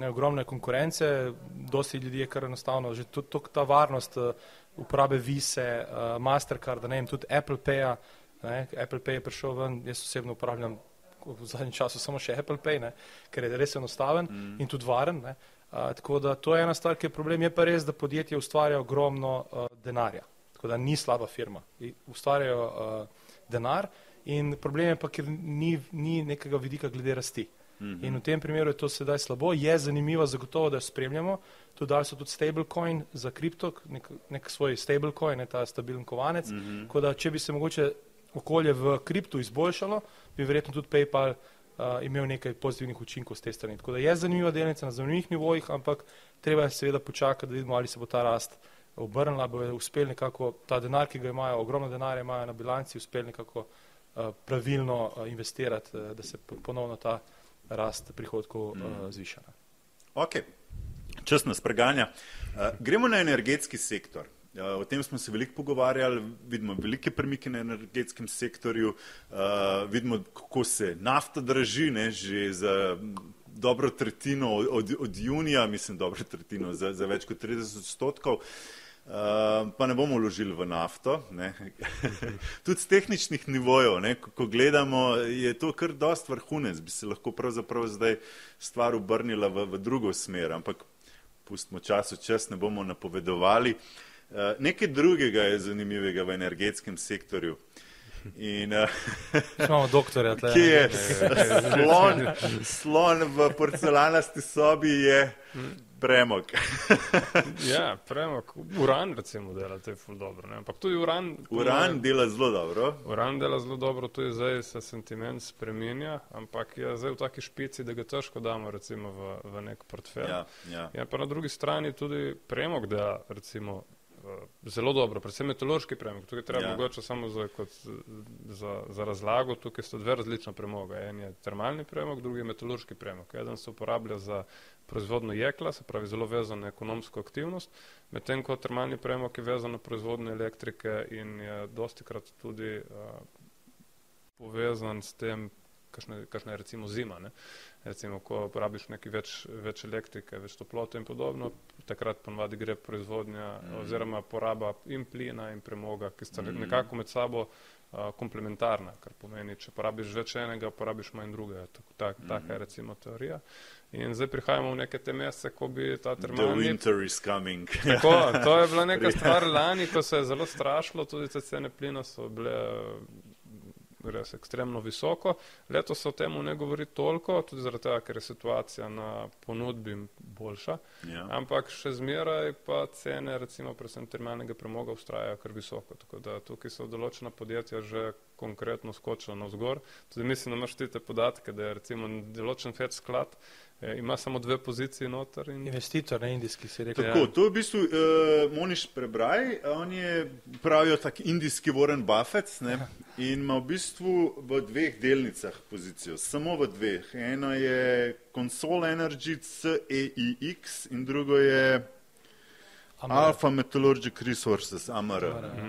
Ne, ogromne konkurence, dosti ljudi je kar enostavno, že tudi tuk- ta varnost uh, uporabe Vise, Mastercarda, ne vem, tudi Apple Paya, ne, Apple Pay je prišel ven, jaz osebno uporabljam v zadnjem času samo še Apple Pay, ne, ker je res enostaven mm. in tudi varen. Ne, uh, tako da to je ena stvar, ki je problem, je pa res, da podjetje ustvarja ogromno uh, denarja, tako da ni slaba firma, I- ustvarjajo uh, denar in problem je pa, ker ni, ni nekega vidika glede rasti. Mhm. In v tem primeru je to sedaj slabo. Je zanimivo, zagotovo, da jo spremljamo. Tudi dali so tudi stablecoin za kripto, nek, nek svoj stablecoin, ne ta stabilen kovanec. Mm -hmm. Tako da, če bi se mogoče okolje v kriptu izboljšalo, bi verjetno tudi PayPal uh, imel nekaj pozitivnih učinkov z te strani. Tako da je zanimiva delnica na zanimivih nivojih, ampak treba je seveda počakati, da vidimo, ali se bo ta rast obrnila, bo uspel nekako ta denar, ki ga imajo, ogromno denarja imajo na bilanci, uspel nekako uh, pravilno uh, investirati, uh, da se po- ponovno ta rast prihodkov mm. uh, zviša. ne. Ok, čas nas preganja. Uh, gremo na energetski sektor. Uh, o tem smo se veliko pogovarjali, vidimo velike premike na energetskem sektorju, uh, vidimo, kako se nafta draži, ne, že za dobro tretjino od, od, od junija, mislim, dobro tretjino za, za več kot 30 odstotkov. Uh, pa ne bomo vložili v nafto. Tudi z tehničnih nivojev, ne, ko, gledamo, je to kar dost vrhunec, bi se lahko pravzaprav zdaj stvar obrnila v, v drugo smer, ampak pustimo čas v čas, ne bomo napovedovali. Uh, nekaj drugega je zanimivega v energetskem sektorju. In, uh, Imamo doktorja tle. Kje je slon, slon v porcelanasti sobi, je premog. Ja, premok, uran recimo dela to je ful dobro, ne? ampak tudi uran. Uran dela zelo dobro. Uran dela zelo dobro, tudi zdaj se sentiment spreminja, ampak je zdaj v taki špici, da ga težko damo recimo v, v nek portfelj. Ja, ja. Ja, pa na drugi strani tudi premog dela recimo eh, zelo dobro, predvsem metalurški premog. Tukaj treba Ja. mogoče samo za, kot, za, za razlago, tukaj sta dve različna premoga. En je termalni premog, drugi je metalurški premog. Eden se uporablja za proizvodno jekla, se pravi zelo vezan na ekonomsko aktivnost, medtem ko termalni premog je vezan na proizvodno elektrike in je dosti krat tudi uh, povezan s tem, kakšna, kakšna je recimo zima. Ne? Recimo, ko porabiš nekaj več, več elektrike, več toplote in podobno, takrat ponovadi gre proizvodnja mm. oziroma poraba in plina in premoga, ki sta mm. nekako med sabo uh, komplementarna, kar pomeni, če porabiš več enega, porabiš manj drugega. Tak, tak, mm. Taka je recimo teorija. In zdaj prihajamo v neke te mesece, ko bi ta The termalni winter is coming. Tako, to je bila neka stvar lani, ko se je zelo strašilo, tudi te cene plina so bile res ekstremno visoko. Letos se o tem ne govori toliko, tudi zaradi tega, ker je situacija na ponudbi boljša. Ja. Ampak še zmeraj pa cene, recimo, predvsem termalnega premoga, ustrajajo kar visoko. Tako da tukaj so določena podjetja že konkretno skočila navzgor. Tudi mislim, da imaš ti te podatke, da je recimo določen FED sklad, eh, ima samo dve poziciji noter. In... Investitor, ne indijski, si rekel. Tako, to je v bistvu uh, Moniš prebraj, on je pravijo tak indijski Warren Buffett ne, in ima v bistvu v dveh delnicah pozicijo, samo v dveh. Ena je Console Energy CEIX in drugo je Amar. Alpha Metallurgic Resources, AMR. Amar, ja.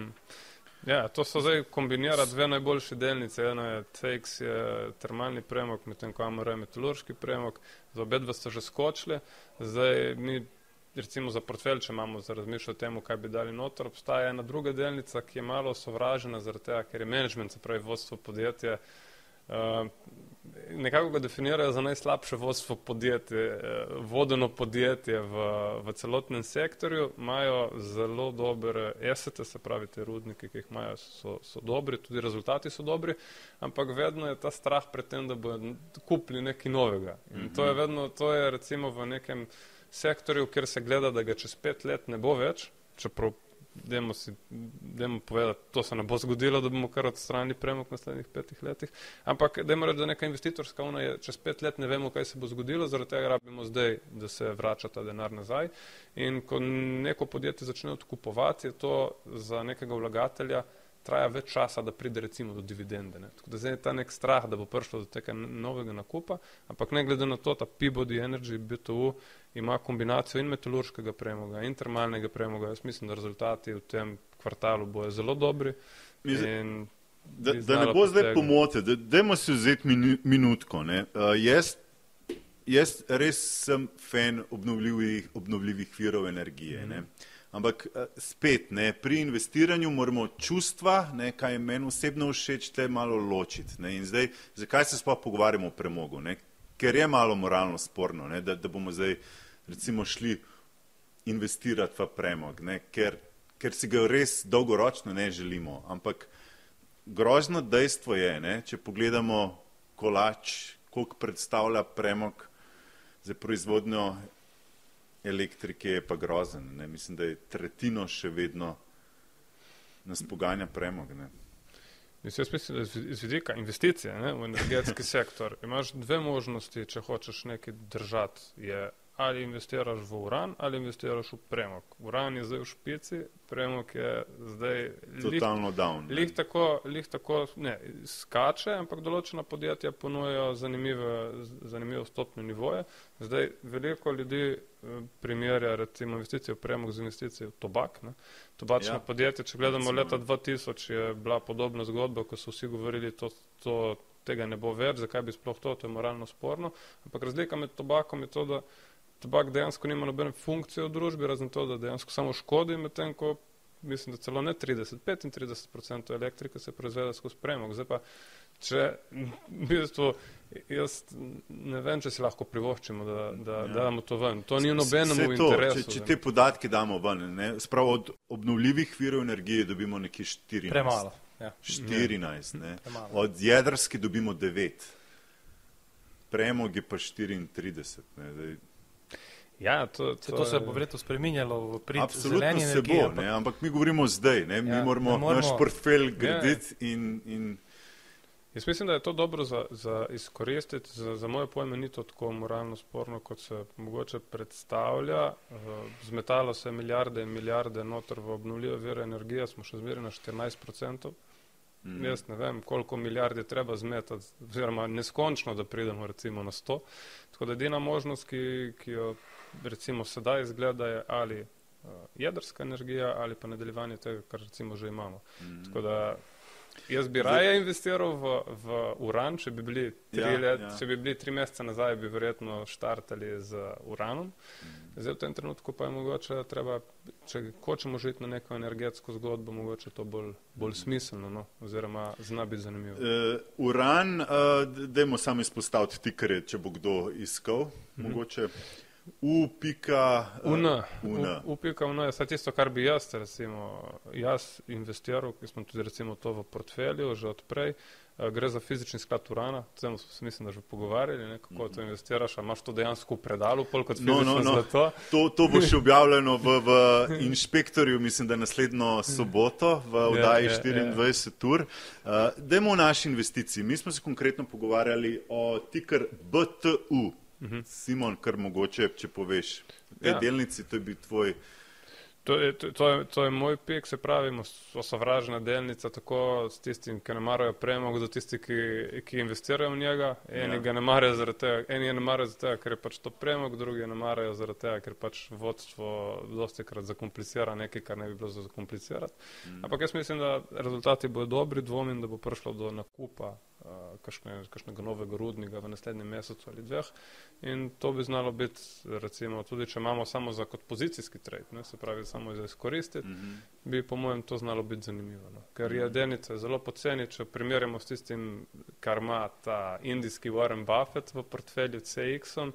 Ja, to so zdaj kombinira dve najboljši delnice. Ena je TX, je termalni premog, medtem ko AMR je metalurški premog. Za obe dve so že skočili. Zdaj mi, recimo za portfelj, če imamo za razmišljati o tem, kaj bi dali noter, obstaja ena druga delnica, ki je malo sovražena zaradi tega, ker je management, se pravi vodstvo podjetja. Uh, nekako ga definirajo za najslabše vodstvo podjetje, uh, vodeno podjetje v, v celotnem sektorju, imajo zelo dobre esete, se pravi te rudnike, ki jih imajo, so, so dobri, tudi rezultati so dobri, ampak vedno je ta strah pred tem, da bodo kupili nekaj novega. In to je vedno, to je recimo v nekem sektorju, kjer se gleda, da ga čez pet let ne bo več, čeprav Dajmo si, dajmo povedati, to se ne bo zgodilo, da bomo kar odstranili premog v naslednjih petih letih. Ampak, dajmo reči, da neka investitorska una je čez pet let ne vemo, kaj se bo zgodilo, zaradi tega rabimo zdaj, da se vrača ta denar nazaj. In ko neko podjetje začne odkupovati, je to za nekega vlagatelja traja več časa, da pride recimo do dividende. Ne. Tako da zdaj je ta nek strah, da bo prišlo do tega novega nakupa, ampak ne glede na to, ta Peabody Energy, BTU, ima kombinacijo in metalurškega premoga in termalnega premoga. Jaz mislim, da rezultati v tem kvartalu bojo zelo dobri. Mislim, In Da, da ne bo zdaj pomote, da dajmo si vzeti minu, minutko. ne. Uh, jaz, jaz res sem fan obnovljivih, obnovljivih virov energije. Ne. Ampak eh, spet, ne, pri investiranju moramo čustva, ne, kaj je meni osebno všeč, te malo ločiti. Ne. In zdaj, zakaj se sploh pogovarjamo o premogu? Ne? Ker je malo moralno sporno, ne, da, da bomo zdaj recimo šli investirati v premog, ne, ker, ker si ga res dolgoročno ne želimo. Ampak grozno dejstvo je, ne, če pogledamo kolač, koliko predstavlja premog za proizvodnjo elektrike, je pa grozen. Ne. Mislim, da je tretjino še vedno nas poganja premog. Ne. Mislim, jaz mislim, da iz vidika investicije ne, v energetski sektor imaš dve možnosti, če hočeš nekaj držati. Je ali investiraš v uran ali investiraš v premog. Uran je zdaj v špici, premog je zdaj lih, Totalno down. ne. lih tako, lih tako ne, skače, ampak določena podjetja ponujajo zanimive, zanimive vstopne nivoje. Zdaj veliko ljudi eh, primerja recimo investicije v premog z investicijo v tobak. Ne. Tobačna Ja. podjetja, če gledamo Recimo, leta ja. 2000, je bila podobna zgodba, ko so vsi govorili, to, to, tega ne bo več, zakaj bi sploh to, to je moralno sporno. Ampak razlika med tobakom je to, da tobak dejansko nima nobene funkcije v družbi, razen to, da dejansko samo škodi, medtem ko mislim, da celo ne 30-35% elektrike se proizvede skozi premog. Zdaj pa, če v bistvu jaz ne vem, če si lahko privoščimo, da, da Ja. ja. damo to ven. To ni nobenemu to, interesu. Če, če da- te podatke damo ven, ne, sprav od obnovljivih virov energije dobimo nekje 14. Premalo. Ja. 14. Ne. Premalo. Od jedrske dobimo 9. Premog je pa 34. Ne. Zdaj, Ja, to, Se to, to se bo verjetno spreminjalo v prid Absolutno zeleni se energiji. bo, ampak- ne, ampak mi govorimo zdaj. Ne. Mi Ja, moramo ne moremo- naš portfelj Ja. graditi in, in Jaz mislim, da je to dobro za, za izkoristiti. Za, za moje pojme ni to tako moralno sporno, kot se mogoče predstavlja. Uh, zmetalo se milijarde in milijarde noter v obnovljive vire energije, smo še zmeraj na 14%. Mhm. Mm. Jaz ne vem, koliko milijard je treba zmetati, oziroma neskončno, da pridemo recimo na 100. Tako da edina možnost, ki, ki jo recimo sedaj izgleda, je ali uh, jedrska energija ali pa nadaljevanje tega, kar recimo že imamo. Mhm. Tako da jaz bi raje investiral v, v uran, če bi bili tri, Ja, let, ja. če bi bili tri mesece nazaj, bi verjetno štartali z uranom. Mhm. Zdaj v tem trenutku pa je mogoče treba, če hočemo žiti na neko energetsko zgodbo, mogoče to bolj, bolj smiselno, no? oziroma zna biti zanimivo. Uh, uran, uh, dajmo samo izpostaviti tikere, če bo kdo iskal. Mhm. Mogoče UN, UN. upika UN je vse tisto, kar bi jaz, recimo, jaz investiral, ki smo tudi recimo to v portfelju že odprej. Uh, gre za fizični sklad urana, o tem smo se mislim, da že pogovarjali, ne, kako to investiraš, ali imaš to dejansko v predalu, pol kot No, fizično no, no. zlato. To, to bo še objavljeno v, v inšpektorju, mislim, da naslednjo soboto v oddaji Ja, ja, ja. 24 ur. Uh, Dajmo o naši investiciji. Mi smo se konkretno pogovarjali o tiker BTU. Simon, kar mogoče, če poveš. Te Ja. delnici, to je bil tvoj. To je, to, to, je, to je moj pik, se pravi, osovražena delnica, tako s tistim, ki ne marajo premog, do tistih, ki, ki investirajo v njega. Eni Ja. ga ne marajo zaradi tega, eni ga ne marajo zaradi tega, ker je pač to premog, drugi ne marajo zaradi tega, ker pač vodstvo dosti krat zakomplicira nekaj, kar ne bi bilo za zakomplicirati. Mm. Ampak jaz mislim, da rezultati bodo dobri, dvomim, da bo prišlo do nakupa kakšne, kakšnega novega rudnika v naslednjem mesecu ali dveh. In to bi znalo biti, recimo, tudi če imamo samo za kot pozicijski trade, ne, se pravi samo za izkoristiti, mm -hmm. bi po mojem to znalo biti zanimivo. No. Ker je delnica zelo poceni, če primerjamo s tistim, kar ima ta indijski Warren Buffett v portfelju CX-om.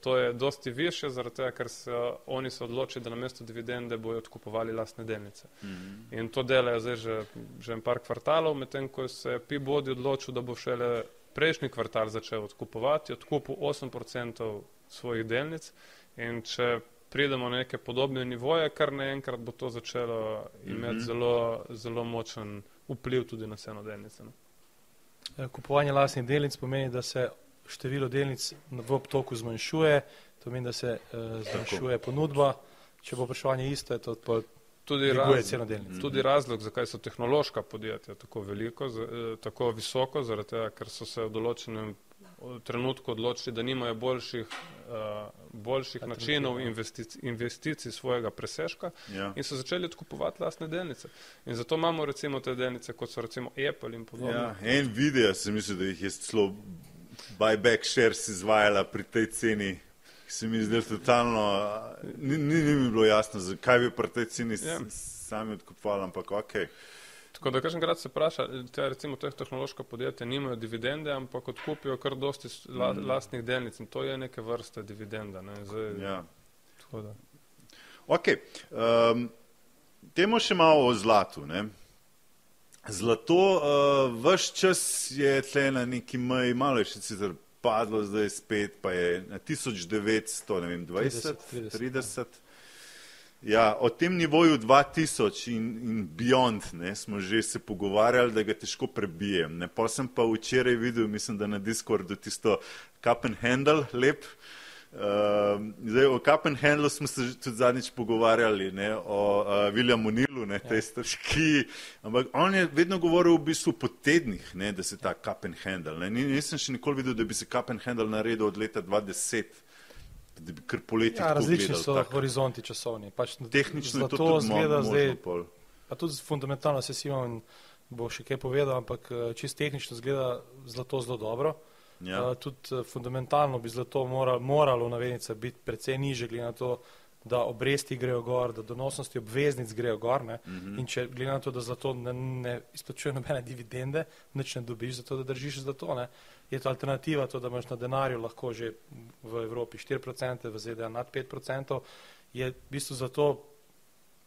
To je dosti više, zaradi tega, ker se oni se odločili, da namesto dividende bojo odkupovali lastne delnice. Mm -hmm. In to delajo zdaj že, že en par kvartalov, medtem ko se je Peabody odločil, da bo šele prejšnji kvartal začel odkupovati, odkupil 8% svojih delnic in če pridemo na neke podobne nivoje, kar naenkrat bo to začelo imeti mm -hmm. zelo, zelo močen vpliv tudi na ceno delnice. No. Eh, Kupovanje lastnih delnic pomeni, da se število delnic v obtoku zmanjšuje, to pomeni, da se uh, zmanjšuje ponudba. Če bo vprašanje isto, je to pa Tudi, dviguje raz, ceno delnic. tudi razlog, zakaj so tehnološka podjetja tako, veliko, z, eh, tako visoko, zaradi tega, ker so se v določenem trenutku odločili, da nimajo boljših, uh, boljših načinov investic, investicij svojega presežka Ja. in so začeli odkupovati lastne delnice. In zato imamo recimo te delnice, kot so recimo Apple in podobno. Ja, Nvidia, sem mislil, da jih je celo buyback shares izvajala pri tej ceni. Se mi zdi totalno, ni, ni, ni mi bilo jasno, zakaj bi pri tej ceni Ja. ja. sami odkupovali, ampak ok. Tako da kažem grad se vpraša, te recimo teh tehnološka podjetja nimajo dividende, ampak odkupijo kar dosti la, lastnih delnic in to je neke vrste dividenda. Ne? Zdaj, Ja. da. Ok, um, temo še malo o zlatu. Ne? Zlato, uh, vaš čas je tle na neki meji, malo je še sicer padlo, zdaj spet pa je na 1900, ne vem, 20, 30, 30. 30. Ja, o tem nivoju 2000 in, in beyond ne, smo že se pogovarjali, da ga težko prebijem. Ne. Pa sem pa včeraj videl, mislim, da na Discordu tisto cup and handle lep. Uh, zdaj, o and handlu smo se tudi zadnjič pogovarjali, ne, o uh, Williamu Nilu, ne, tej stržki, ampak on je vedno govoril v bistvu po tednih, ne, da se ta handle. Ne. Ni- Nisem še nikoli videl, da bi se cup and handle naredil od leta 2010, da bi kar poleti Ja, različni gledal, so tak. horizonti časovni. Pač Tehnično je to mo zgleda zdaj, pol. pa tudi fundamentalno se Simon bo še kaj povedal, ampak eh, čist tehnično zgleda zlato zelo dobro. Ja. Uh, tudi uh, fundamentalno bi zlato moral, moralo navednica biti precej niže, glede na to, da obresti grejo gor, da donosnosti obveznic grejo gor. Ne? Mm -hmm. In če glede na to, da zlato ne, ne izplačuje nobene dividende, nič ne dobiš, zato da držiš zlato. Ne? Je to alternativa, to, da imaš na denarju lahko že v Evropi 4%, v ZDA nad 5%, je v bistvu zato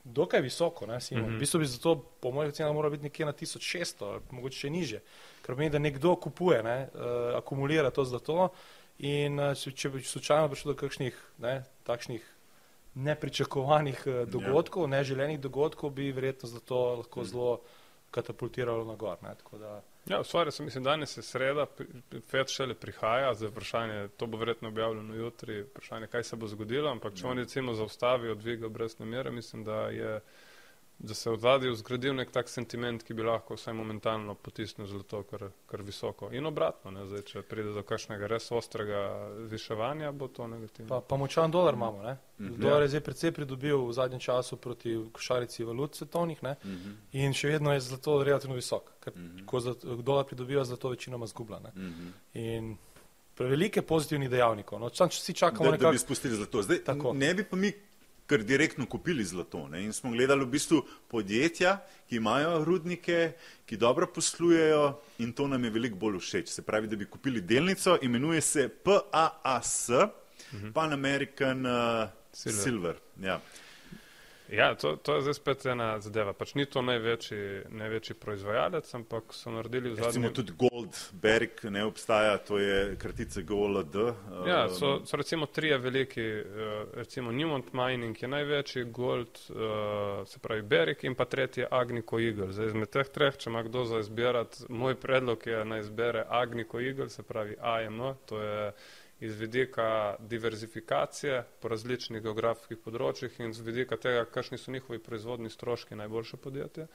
dokaj visoko. Ne, Simon? Mhm. V bistvu bi zato, po mojih ocenah, moral biti nekje na 1600, ali mogoče še niže. Ker pomeni, da nekdo kupuje, ne, uh, akumulira to zlato in uh, če, če bi slučajno prišlo do kakšnih ne, takšnih nepričakovanih uh, dogodkov, ja. neželenih dogodkov, bi verjetno zlato lahko Mhm. zelo katapultiralo na gor. Ne, tako da, Ja, stvar je, mislim, danes je sreda, FED šele prihaja, zdaj vprašanje, to bo verjetno objavljeno jutri, vprašanje, kaj se bo zgodilo, ampak če oni recimo zaustavijo dvig obrestne mere, mislim, da je da se v zadju zgradil nek tak sentiment, ki bi lahko vsaj momentalno potisnil zlato kar, kar visoko. In obratno, ne, zdaj, če pride do kakšnega res ostrega viševanja, bo to negativno. pa, pa močan dolar imamo. Ne? Mhm. Dolar je zdaj precej pridobil v zadnjem času proti košarici valut svetovnih ne? Mhm. in še vedno je zlato relativno visok. Ker Mhm. ko zlato, dolar pridobiva, zlato večinoma zgublja. Ne? Mhm. In prevelike pozitivnih dejavnikov. No, če si čakamo Da, da nekako. bi spustili zlato. Zdaj, Tako. ne bi pa mi kar direktno kupili zlato. Ne? In smo gledali v bistvu podjetja, ki imajo rudnike, ki dobro poslujejo in to nam je veliko bolj všeč. Se pravi, da bi kupili delnico, imenuje se PAAS, Pan American uh, Silver. Silver. Ja. Ja, to, to je zdaj spet ena zadeva. Pač ni to največji, največji proizvajalec, ampak so naredili v Recimo zadnjem tudi Gold Berg ne obstaja, to je kratica GOLD. Ja, um, so, so recimo trije veliki, eh, recimo Newmont Mining je največji, Gold, eh, se pravi Berik in pa tretji je Agnico Eagle. Zdaj izmed teh treh, če ima kdo za izbirati, moj predlog je naj izbere Agnico Eagle, se pravi AM, to je iz vidika diverzifikacije po različnih geografskih področjih in z vidika tega, kakšni so njihovi proizvodni stroški najboljše podjetje.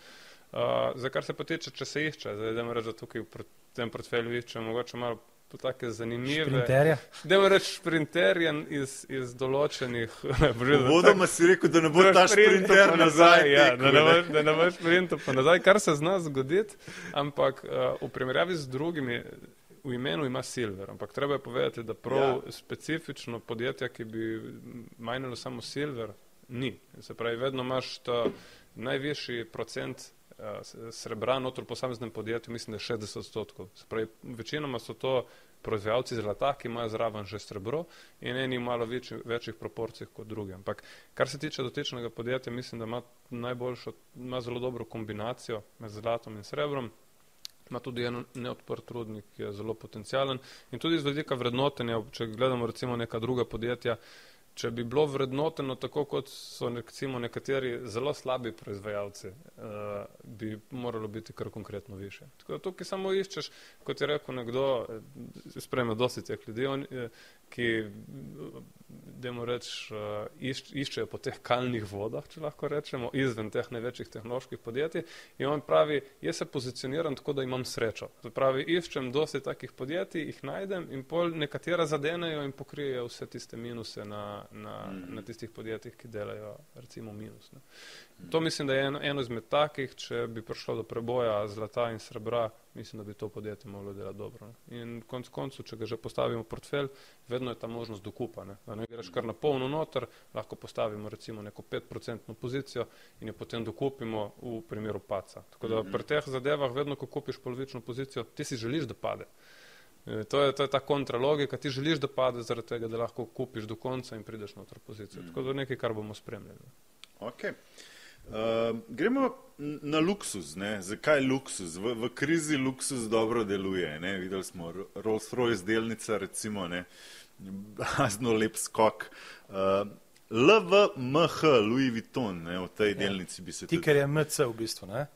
Uh, za kar se pa tiče, če se išče, zdaj da reči, da tukaj v tem portfelju išče mogoče malo take zanimive. Sprinterja. Dajmo reči šprinterje iz, iz določenih. Uvodoma si rekel, da ne bo ta šprinter nazaj. Ja, tekel, da ne boš, da ne boš sprintal pa nazaj, kar se zna zgoditi, ampak uh, v primerjavi z drugimi, v imenu ima Silver, ampak treba je povedati, da prav Ja. specifično podjetje, ki bi majnilo samo Silver, ni. Se pravi, vedno imaš ta najvišji procent uh, srebra notor v posameznem podjetju, mislim, da je 60 odstotkov. Se pravi, večinoma so to proizvajalci zlata, ki imajo zraven že srebro in eni v malo večji, večjih proporcijah kot drugi. Ampak kar se tiče dotičnega podjetja, mislim, da ima najboljšo, ima zelo dobro kombinacijo med zlatom in srebrom. Ima tudi en neodprt rudnik, ki je zelo potencijalen in tudi z vidika vrednotenja, če gledamo recimo neka druga podjetja, če bi bilo vrednoteno tako, kot so recimo nekateri zelo slabi proizvajalci, uh, bi moralo biti kar konkretno više. Tako da tukaj samo iščeš, kot je rekel nekdo, eh, sprejme dosti teh ljudi, on, eh, ki, dajmo reči, uh, iš, iščejo po teh kalnih vodah, če lahko rečemo, izven teh največjih tehnoloških podjetij in on pravi, jaz se pozicioniram tako, da imam srečo. To pravi, iščem dosti takih podjetij, jih najdem in pol nekatera zadenejo in pokrijejo vse tiste minuse na, na, Mhm. na tistih podjetjih, ki delajo recimo minus. Ne. To mislim, da je eno, eno izmed takih, če bi prišlo do preboja zlata in srebra, mislim, da bi to podjetje moglo delati dobro. Ne. In konc koncu, če ga že postavimo v portfelj, vedno je ta možnost dokupa. Ne. Da ne greš kar na polno noter, lahko postavimo recimo neko 5% pozicijo in jo potem dokupimo v primeru paca. Tako da pri teh zadevah, vedno, ko kupiš polovično pozicijo, ti si želiš, da pade. E, To je, to je ta kontralogika, ti želiš, da pade zaradi tega, da lahko kupiš do konca in prideš noter v pozicijo. Tako da je nekaj, kar bomo spremljali. Okay. Uh, gremo na luksuz. Ne? Zakaj luksuz? V, v krizi luksuz dobro deluje. Ne? Videli smo Ro- Rolls-Royce delnica, recimo, ne? bazno lep skok. Uh, LVMH, Louis Vuitton, ne? o tej delnici bi se. Tiker je MC v bistvu. Ne?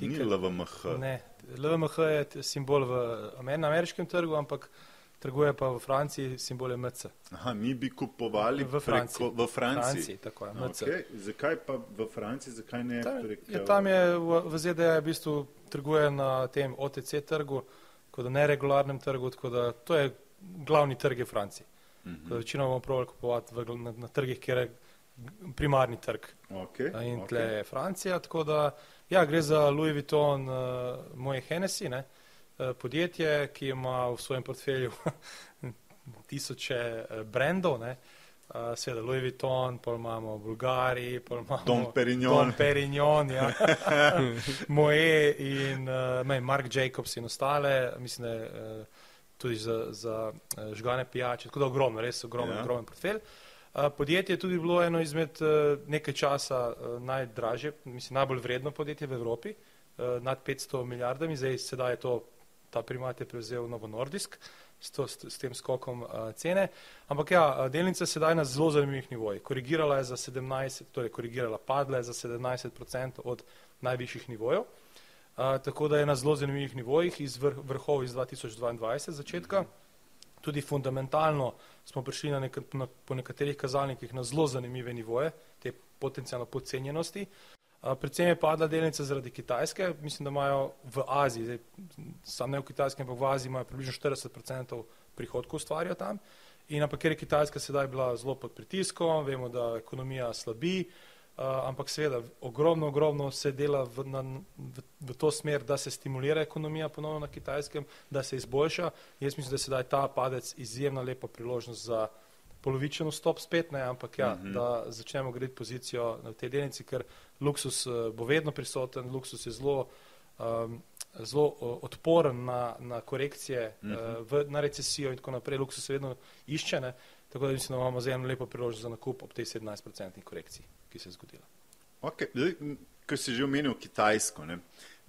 Ni tiker- LVMH. Ne, LVMH je simbol v na ameriškem trgu, ampak trguje pa v Franciji, simbol je MC. Aha, mi bi kupovali V Franciji. preko, v Franciji. Franciji, tako je, MC. Okay. Zakaj pa v Franciji, zakaj ne Tam, prek ja, tam je v, v ZDA je v bistvu trguje na tem OTC trgu, kot da neregularnem trgu, tako da to je glavni trg je Franciji. Mhm. Tako da Večino bomo pravili kupovati v, na, na trgih, kjer je primarni trg. Okay. In okay. tle je Francija, tako da ja, gre za Louis Vuitton, uh, moje Hennessy, ne, uh, podjetje, ki ima v svojem portfelju tisoče uh, brendov, ne, uh, seveda Louis Vuitton, pol imamo Bulgari, pol imamo Dom Perignon. Dom Perignon, ja. Moje in uh, mej, Mark Jacobs in ostale, mislim, da tudi za, za žgane pijače, tako da ogromno, res ogromen, Ja. ogromen portfelj. Podjetje je tudi bilo eno izmed nekaj časa najdražje, mislim, najbolj vredno podjetje v Evropi, nad 500 milijardami, zdaj sedaj je to, ta primat je prevzel Novo Nordisk s, to, s, s tem skokom uh, cene. Ampak ja, delnica je sedaj na zelo zanimivih nivojih. Korigirala je za 17, torej korigirala, padla je za 17% od najvišjih nivojev. Uh, tako da je na zelo zanimivih nivojih iz vrh, vrhov iz 2022 začetka. Tudi fundamentalno smo prišli na nek, na, po nekaterih kazalnikih na zelo zanimive nivoje, te potencijalno podcenjenosti. Predvsem je padla delnica zaradi Kitajske, mislim, da imajo v Aziji, zdaj, sam ne v Kitajskem, ampak v Aziji imajo približno 40% prihodkov ustvarjajo tam. In ampak ker je Kitajska sedaj bila zelo pod pritiskom, vemo, da ekonomija slabi, Uh, ampak seveda ogromno, ogromno se dela v, na, v, v to smer, da se stimulira ekonomija ponovno na kitajskem, da se izboljša. Jaz mislim, da je sedaj ta padec izjemna lepa priložnost za polovičen vstop spet, ne, ampak ja, mm -hmm. da začnemo graditi pozicijo na tej delnici, ker luksus uh, bo vedno prisoten, luksus je zelo, um, zelo uh, odporen na, na korekcije, mm -hmm. uh, v, na recesijo in tako naprej. Luksus se vedno išče, ne, tako da mislim, da imamo zdaj eno lepo priložnost za nakup ob tej 17-procentni korekciji, ki se je zgodila. Okay. Ker si že omenil Kitajsko, ne?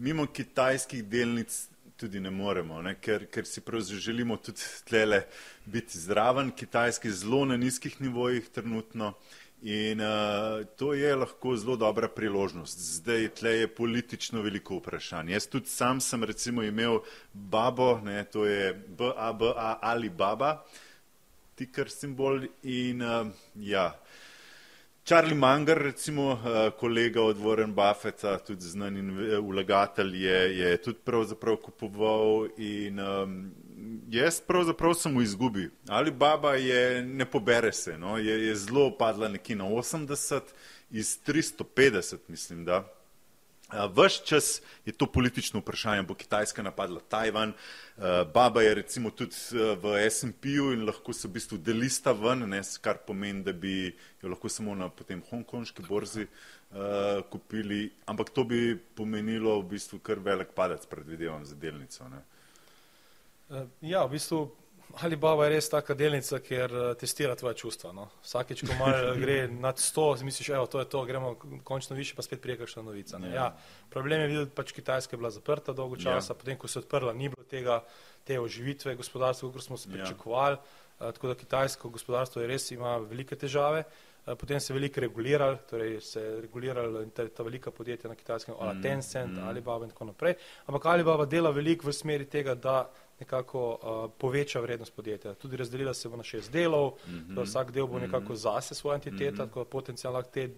mimo kitajskih delnic tudi ne moremo, ne? Ker, ker si pravzaprav želimo tudi tlele biti zraven, kitajski zelo na nizkih nivojih trenutno. In uh, to je lahko zelo dobra priložnost. Zdaj tle je politično veliko vprašanj. Jaz tudi sam sem recimo imel babo, ne, to je B-A-B-A ali baba, tikr simbol in uh, ja. Charlie Munger, recimo uh, kolega od Warren Buffetta, tudi znan in vlagatelj, je, je tudi pravzaprav kupoval in um, jaz pravzaprav sem v izgubi. Ali baba je, ne pobere se, no? je, je zelo padla nekje na 80 iz 350, mislim, da. Ves čas je to politično vprašanje, bo Kitajska napadla Tajvan, baba je recimo tudi v SMP-ju in lahko se v bistvu delista ven, ne, kar pomeni, da bi jo lahko samo na potem hongkonški borzi uh, kupili, ampak to bi pomenilo v bistvu kar velik padec, predvidevam, za delnico. Ne. Eh, ja, v bistvu Alibaba je res taka delnica, ker eh, testira tvoje čustva. No. Vsakeč, ko malo gre nad 100, misliš, evo, to je to, gremo končno više, pa spet prijekašna novica. Ja. Ja, problem je videti, pač Kitajska je bila zaprta dolgo ja. časa, ja. potem, ko se je odprla, ni bilo tega, te oživitve gospodarstva, kot smo se ja. pričakovali. Ja. Tako da kitajsko gospodarstvo je res ima velike težave. Potem se je veliko reguliralo, torej se je reguliralo ta, ta velika podjetja na kitajskem, mm, Tencent, mm. Alibaba in tako naprej. Ampak Alibaba dela veliko v smeri tega, da nekako uh, poveča vrednost podjetja. Tudi razdelila se bo na šest delov, mm -hmm. da vsak del bo mhm. nekako zase svoja entiteta, mm -hmm. tako da potencijalno te,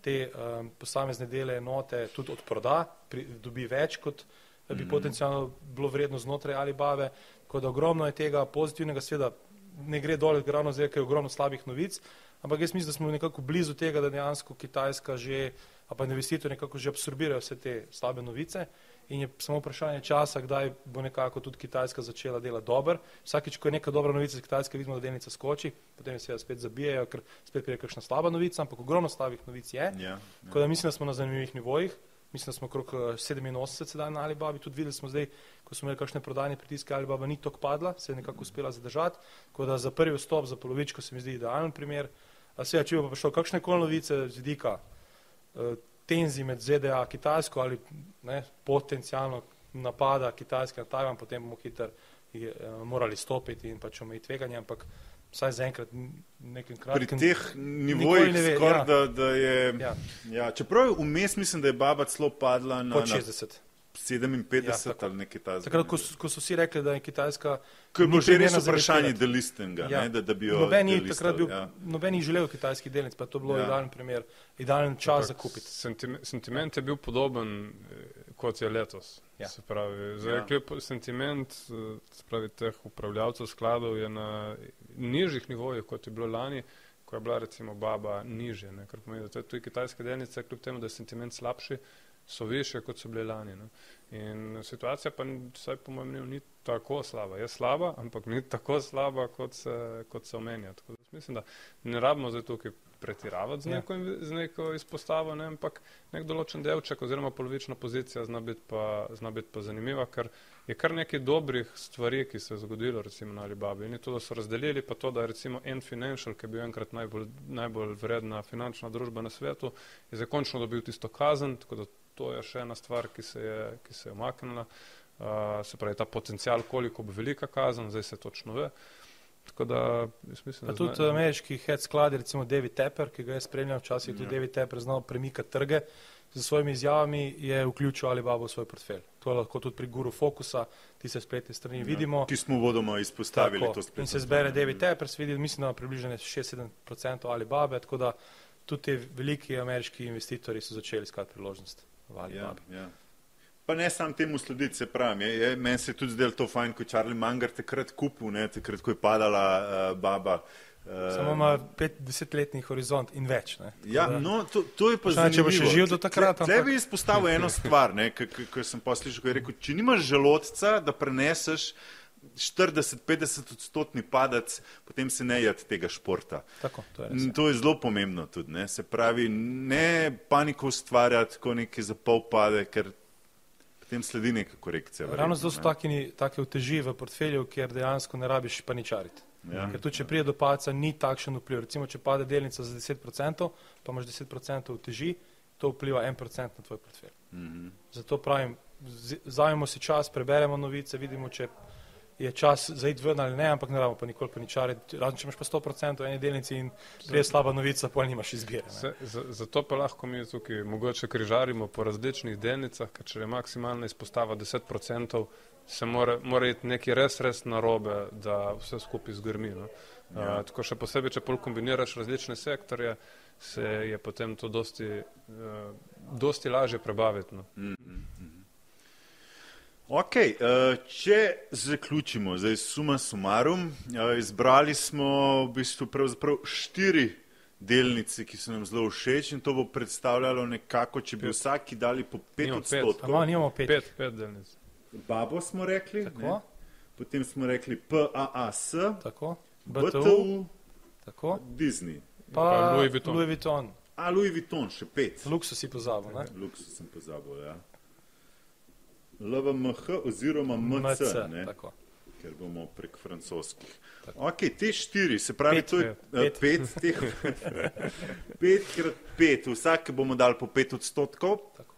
te um, posamezne dele enote tudi odproda, pri, dobi več, kot bi mm -hmm. potencijalno bilo vredno znotraj Alibaba. Tako da ogromno je tega pozitivnega, sveda ne gre dol, ravno zdaj, ker je ogromno slabih novic, ampak jaz mislim, da smo nekako blizu tega, da dejansko Kitajska že, pa investitorji nekako že absorbirajo vse te slabe novice in je samo vprašanje časa, kdaj bo nekako tudi Kitajska začela delati dobro. Vsakič, ko je neka dobra novica iz Kitajske, vidimo, da delnica skoči, potem se jo spet zabijajo, ker spet prije kakšna slaba novica, ampak ogromno slabih novic je. Yeah, yeah. Tako da mislim, da smo na zanimivih nivojih. Mislim, da smo okrog 87 eh, sedaj na Alibabi, tudi videli smo zdaj, ko smo imeli kakšne prodajne pritiske, Alibaba ni tako padla, se je nekako uspela zadržati. Tako da za prvi vstop, za polovičko se mi zdi idealen primer. A se je, če bo pa šlo kakšne kol novice z vidika tenzij med ZDA in Kitajsko ali ne, potencijalno napada Kitajske na Tajvan, potem bomo hitro eh, morali stopiti in pač omejiti tveganje, ampak vsaj zaenkrat nekaj Pri kratkih. teh nivojih skoraj, ja. da, da je. Ja. Ja, čeprav vmes mislim, da je baba celo padla na. Pod 60. Na, 57 ja, ali nekaj takega. Takrat, ko, ko so vsi rekli, da je Kitajska. Ko je bilo že res vprašanje delistinga, ja. ne, da, da bi jo. Nobeni takrat bil, ja. nobeni želel kitajskih delnic, pa to bilo ja. idealen primer, idalen čas za kupiti. Sentiment, sentiment je bil podoben, eh, kot je letos. Ja. Se pravi, zdaj, ja. kljub sentiment eh, se pravi, teh upravljavcev skladov je na nižjih nivojih, kot je bilo lani, ko je bila recimo baba niže, ne, kar pomeni, da to je tudi kitajske delnice, kljub temu, da je sentiment slabši so više, kot so bile lani. Ne. In situacija pa, vsaj po mojem mnenju, ni tako slaba. Je slaba, ampak ni tako slaba, kot se, kot se omenja. Tako da mislim, da ne rabimo zdaj tukaj pretiravati z ja. neko, z neko izpostavo, ne, ampak nek določen delček oziroma polovična pozicija zna biti pa, zna biti pa zanimiva, ker je kar nekaj dobrih stvari, ki se je zgodilo recimo na Alibabi. In to, da so razdelili, pa to, da je recimo N Financial, ki je bil enkrat najbolj, najbolj vredna finančna družba na svetu, je zakončno dobil tisto kazen, tako da to je še ena stvar, ki se je, ki se je omaknila. Uh, se pravi, ta potencial, koliko bo velika kazen, zdaj se točno ve. Tako da, mislim, da tudi ameriški head sklad, recimo David Tepper, ki ga je spremljal včasih, tudi ja. David Tepper znal premikati trge z svojimi izjavami, je vključil Alibaba v svoj portfelj. To je lahko tudi pri guru Fokusa, ti se spletne strani ja, vidimo. Ki smo vodoma izpostavili tako, to spletno. In se zbere David Tepper, se vidi, mislim, da približno 6-7% Alibaba, tako da tudi ti veliki ameriški investitorji so začeli iskati priložnost. Ja, ja. Pa ne sam temu slediti, se pravi. Je, je, meni se je tudi zdelo to fajn, ko je Charlie Munger takrat kupil, ne, takrat, ko je padala uh, baba. Uh, Samo ima pet, desetletni horizont in več. Ne, ja, no, to, to je pa zelo zanimivo. Če bo še živel do takrat. Tle, tle bi izpostavil eno stvar, ki sem poslišal, ko je rekel, če nimaš želodca, da preneseš 40-50 odstotni padec, potem se ne jed tega športa. Tako, to, je ja. to je zelo pomembno tudi. Ne? Se pravi, ne paniko ustvarjati, ko nekaj za pol pade, ker potem sledi neka korekcija. Ravno zato so ne? take uteži v portfelju, kjer dejansko ne rabiš paničariti. Ja. Ker tudi, če prije do paca, ni takšen vpliv. Recimo, če pade delnica za 10%, pa imaš 10% uteži to vpliva en procent na tvoj portfelj. Mhm. Zato pravim, vzamemo si čas, preberemo novice, vidimo, če je čas za iti ven ali ne, ampak ne rabimo pa nikoli paničariti. Razen če imaš pa 100% v eni delnici in prije slaba novica, pol nimaš izbire. Se, zato pa lahko mi tukaj mogoče križarimo po različnih delnicah, ker če je maksimalna izpostava 10%, se mora, mora iti nekaj res, res narobe, da vse skupaj zgrmi. No. Ja. Uh, tako še posebej, če pol kombiniraš različne sektorje, se je potem to dosti, uh, dosti lažje prebaviti. No. Ok, eh, če zaključimo, zdaj suma sumarum, eh, izbrali smo v bistvu pravzaprav štiri delnice, ki so nam zelo všeč in to bo predstavljalo nekako, če bi vsaki dali po pet Nimamo pet. Ampak odstotkov. nimamo pet. Pet, pet delnic. Babo smo rekli, Tako, ne? potem smo rekli PAAS, tako, BTU, BTU, tako, Disney. pa Pa Louis Vuitton. Louis Vuitton. A Louis Vuitton, še pet. Luksus si pozabil, ne? Luksus sem pozabil, ja. LVMH oziroma MC, ne? tako. ker bomo prek francoskih. Ok, te štiri, se pravi, Pet. to je Pet. eh, pet, teh, pet krat pet, vsak bomo dali po pet odstotkov. Tako.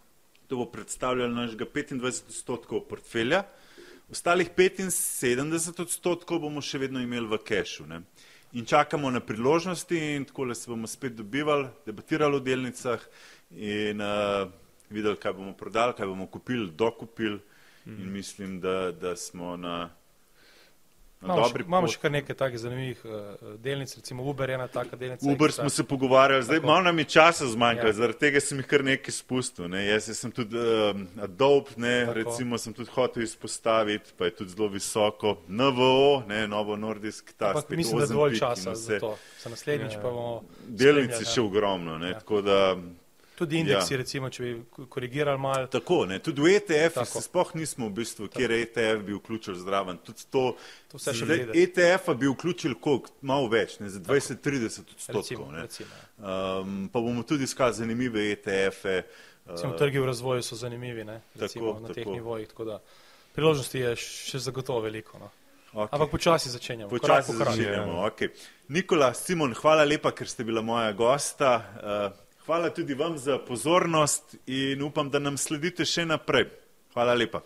To bo predstavljalo našega 25 odstotkov portfelja. Ostalih 75 odstotkov bomo še vedno imeli v kešu. Ne? In čakamo na priložnosti in tako se bomo spet dobivali, debatirali o delnicah in uh, videli, kaj bomo prodali, kaj bomo kupili, dokupili. Mhm. In mislim, da, da smo na, na Imamo še, imamo še kar nekaj takih zanimivih uh, delnic, recimo Uber je ena taka delnica. Uber smo se pogovarjali, zdaj Tako. malo nam je časa zmanjkalo, Ja. zaradi tega sem jih kar nekaj spustil. Ne. Jaz sem tudi uh, Adobe, ne, Tako. recimo sem tudi hotel izpostaviti, pa je tudi zelo visoko. NVO, ne, Novo Nordisk, ta Ampak spet mislim, da je dovolj časa za to. Za naslednjič Ja. pa bomo. Delnic je še ogromno, ne, Ja. tako da Tudi indeksi, ja. recimo, če bi ko- korigirali malo. Tako, ne, tudi v ETF Tako. se sploh nismo v bistvu, kjer ETF bi vključil zraven. Tudi to, To vse še pride. ETF-a bi vključil koliko, malo več, ne, za 20-30 odstotkov. Recimo, ne. recimo, ja. Um, pa bomo tudi iskali zanimive E ETF-e. recimo uh, trgi v razvoju so zanimivi ne? recimo, Tako, na teh tako. nivojih. Tako da priložnosti je še zagotovo veliko. No. Okay. Ampak počasi začenjamo. Počasi po začenjamo. Okay. Nikola, Simon, hvala lepa, ker ste bila moja gosta. Uh, hvala tudi vam za pozornost in upam, da nam sledite še naprej. Hvala lepa.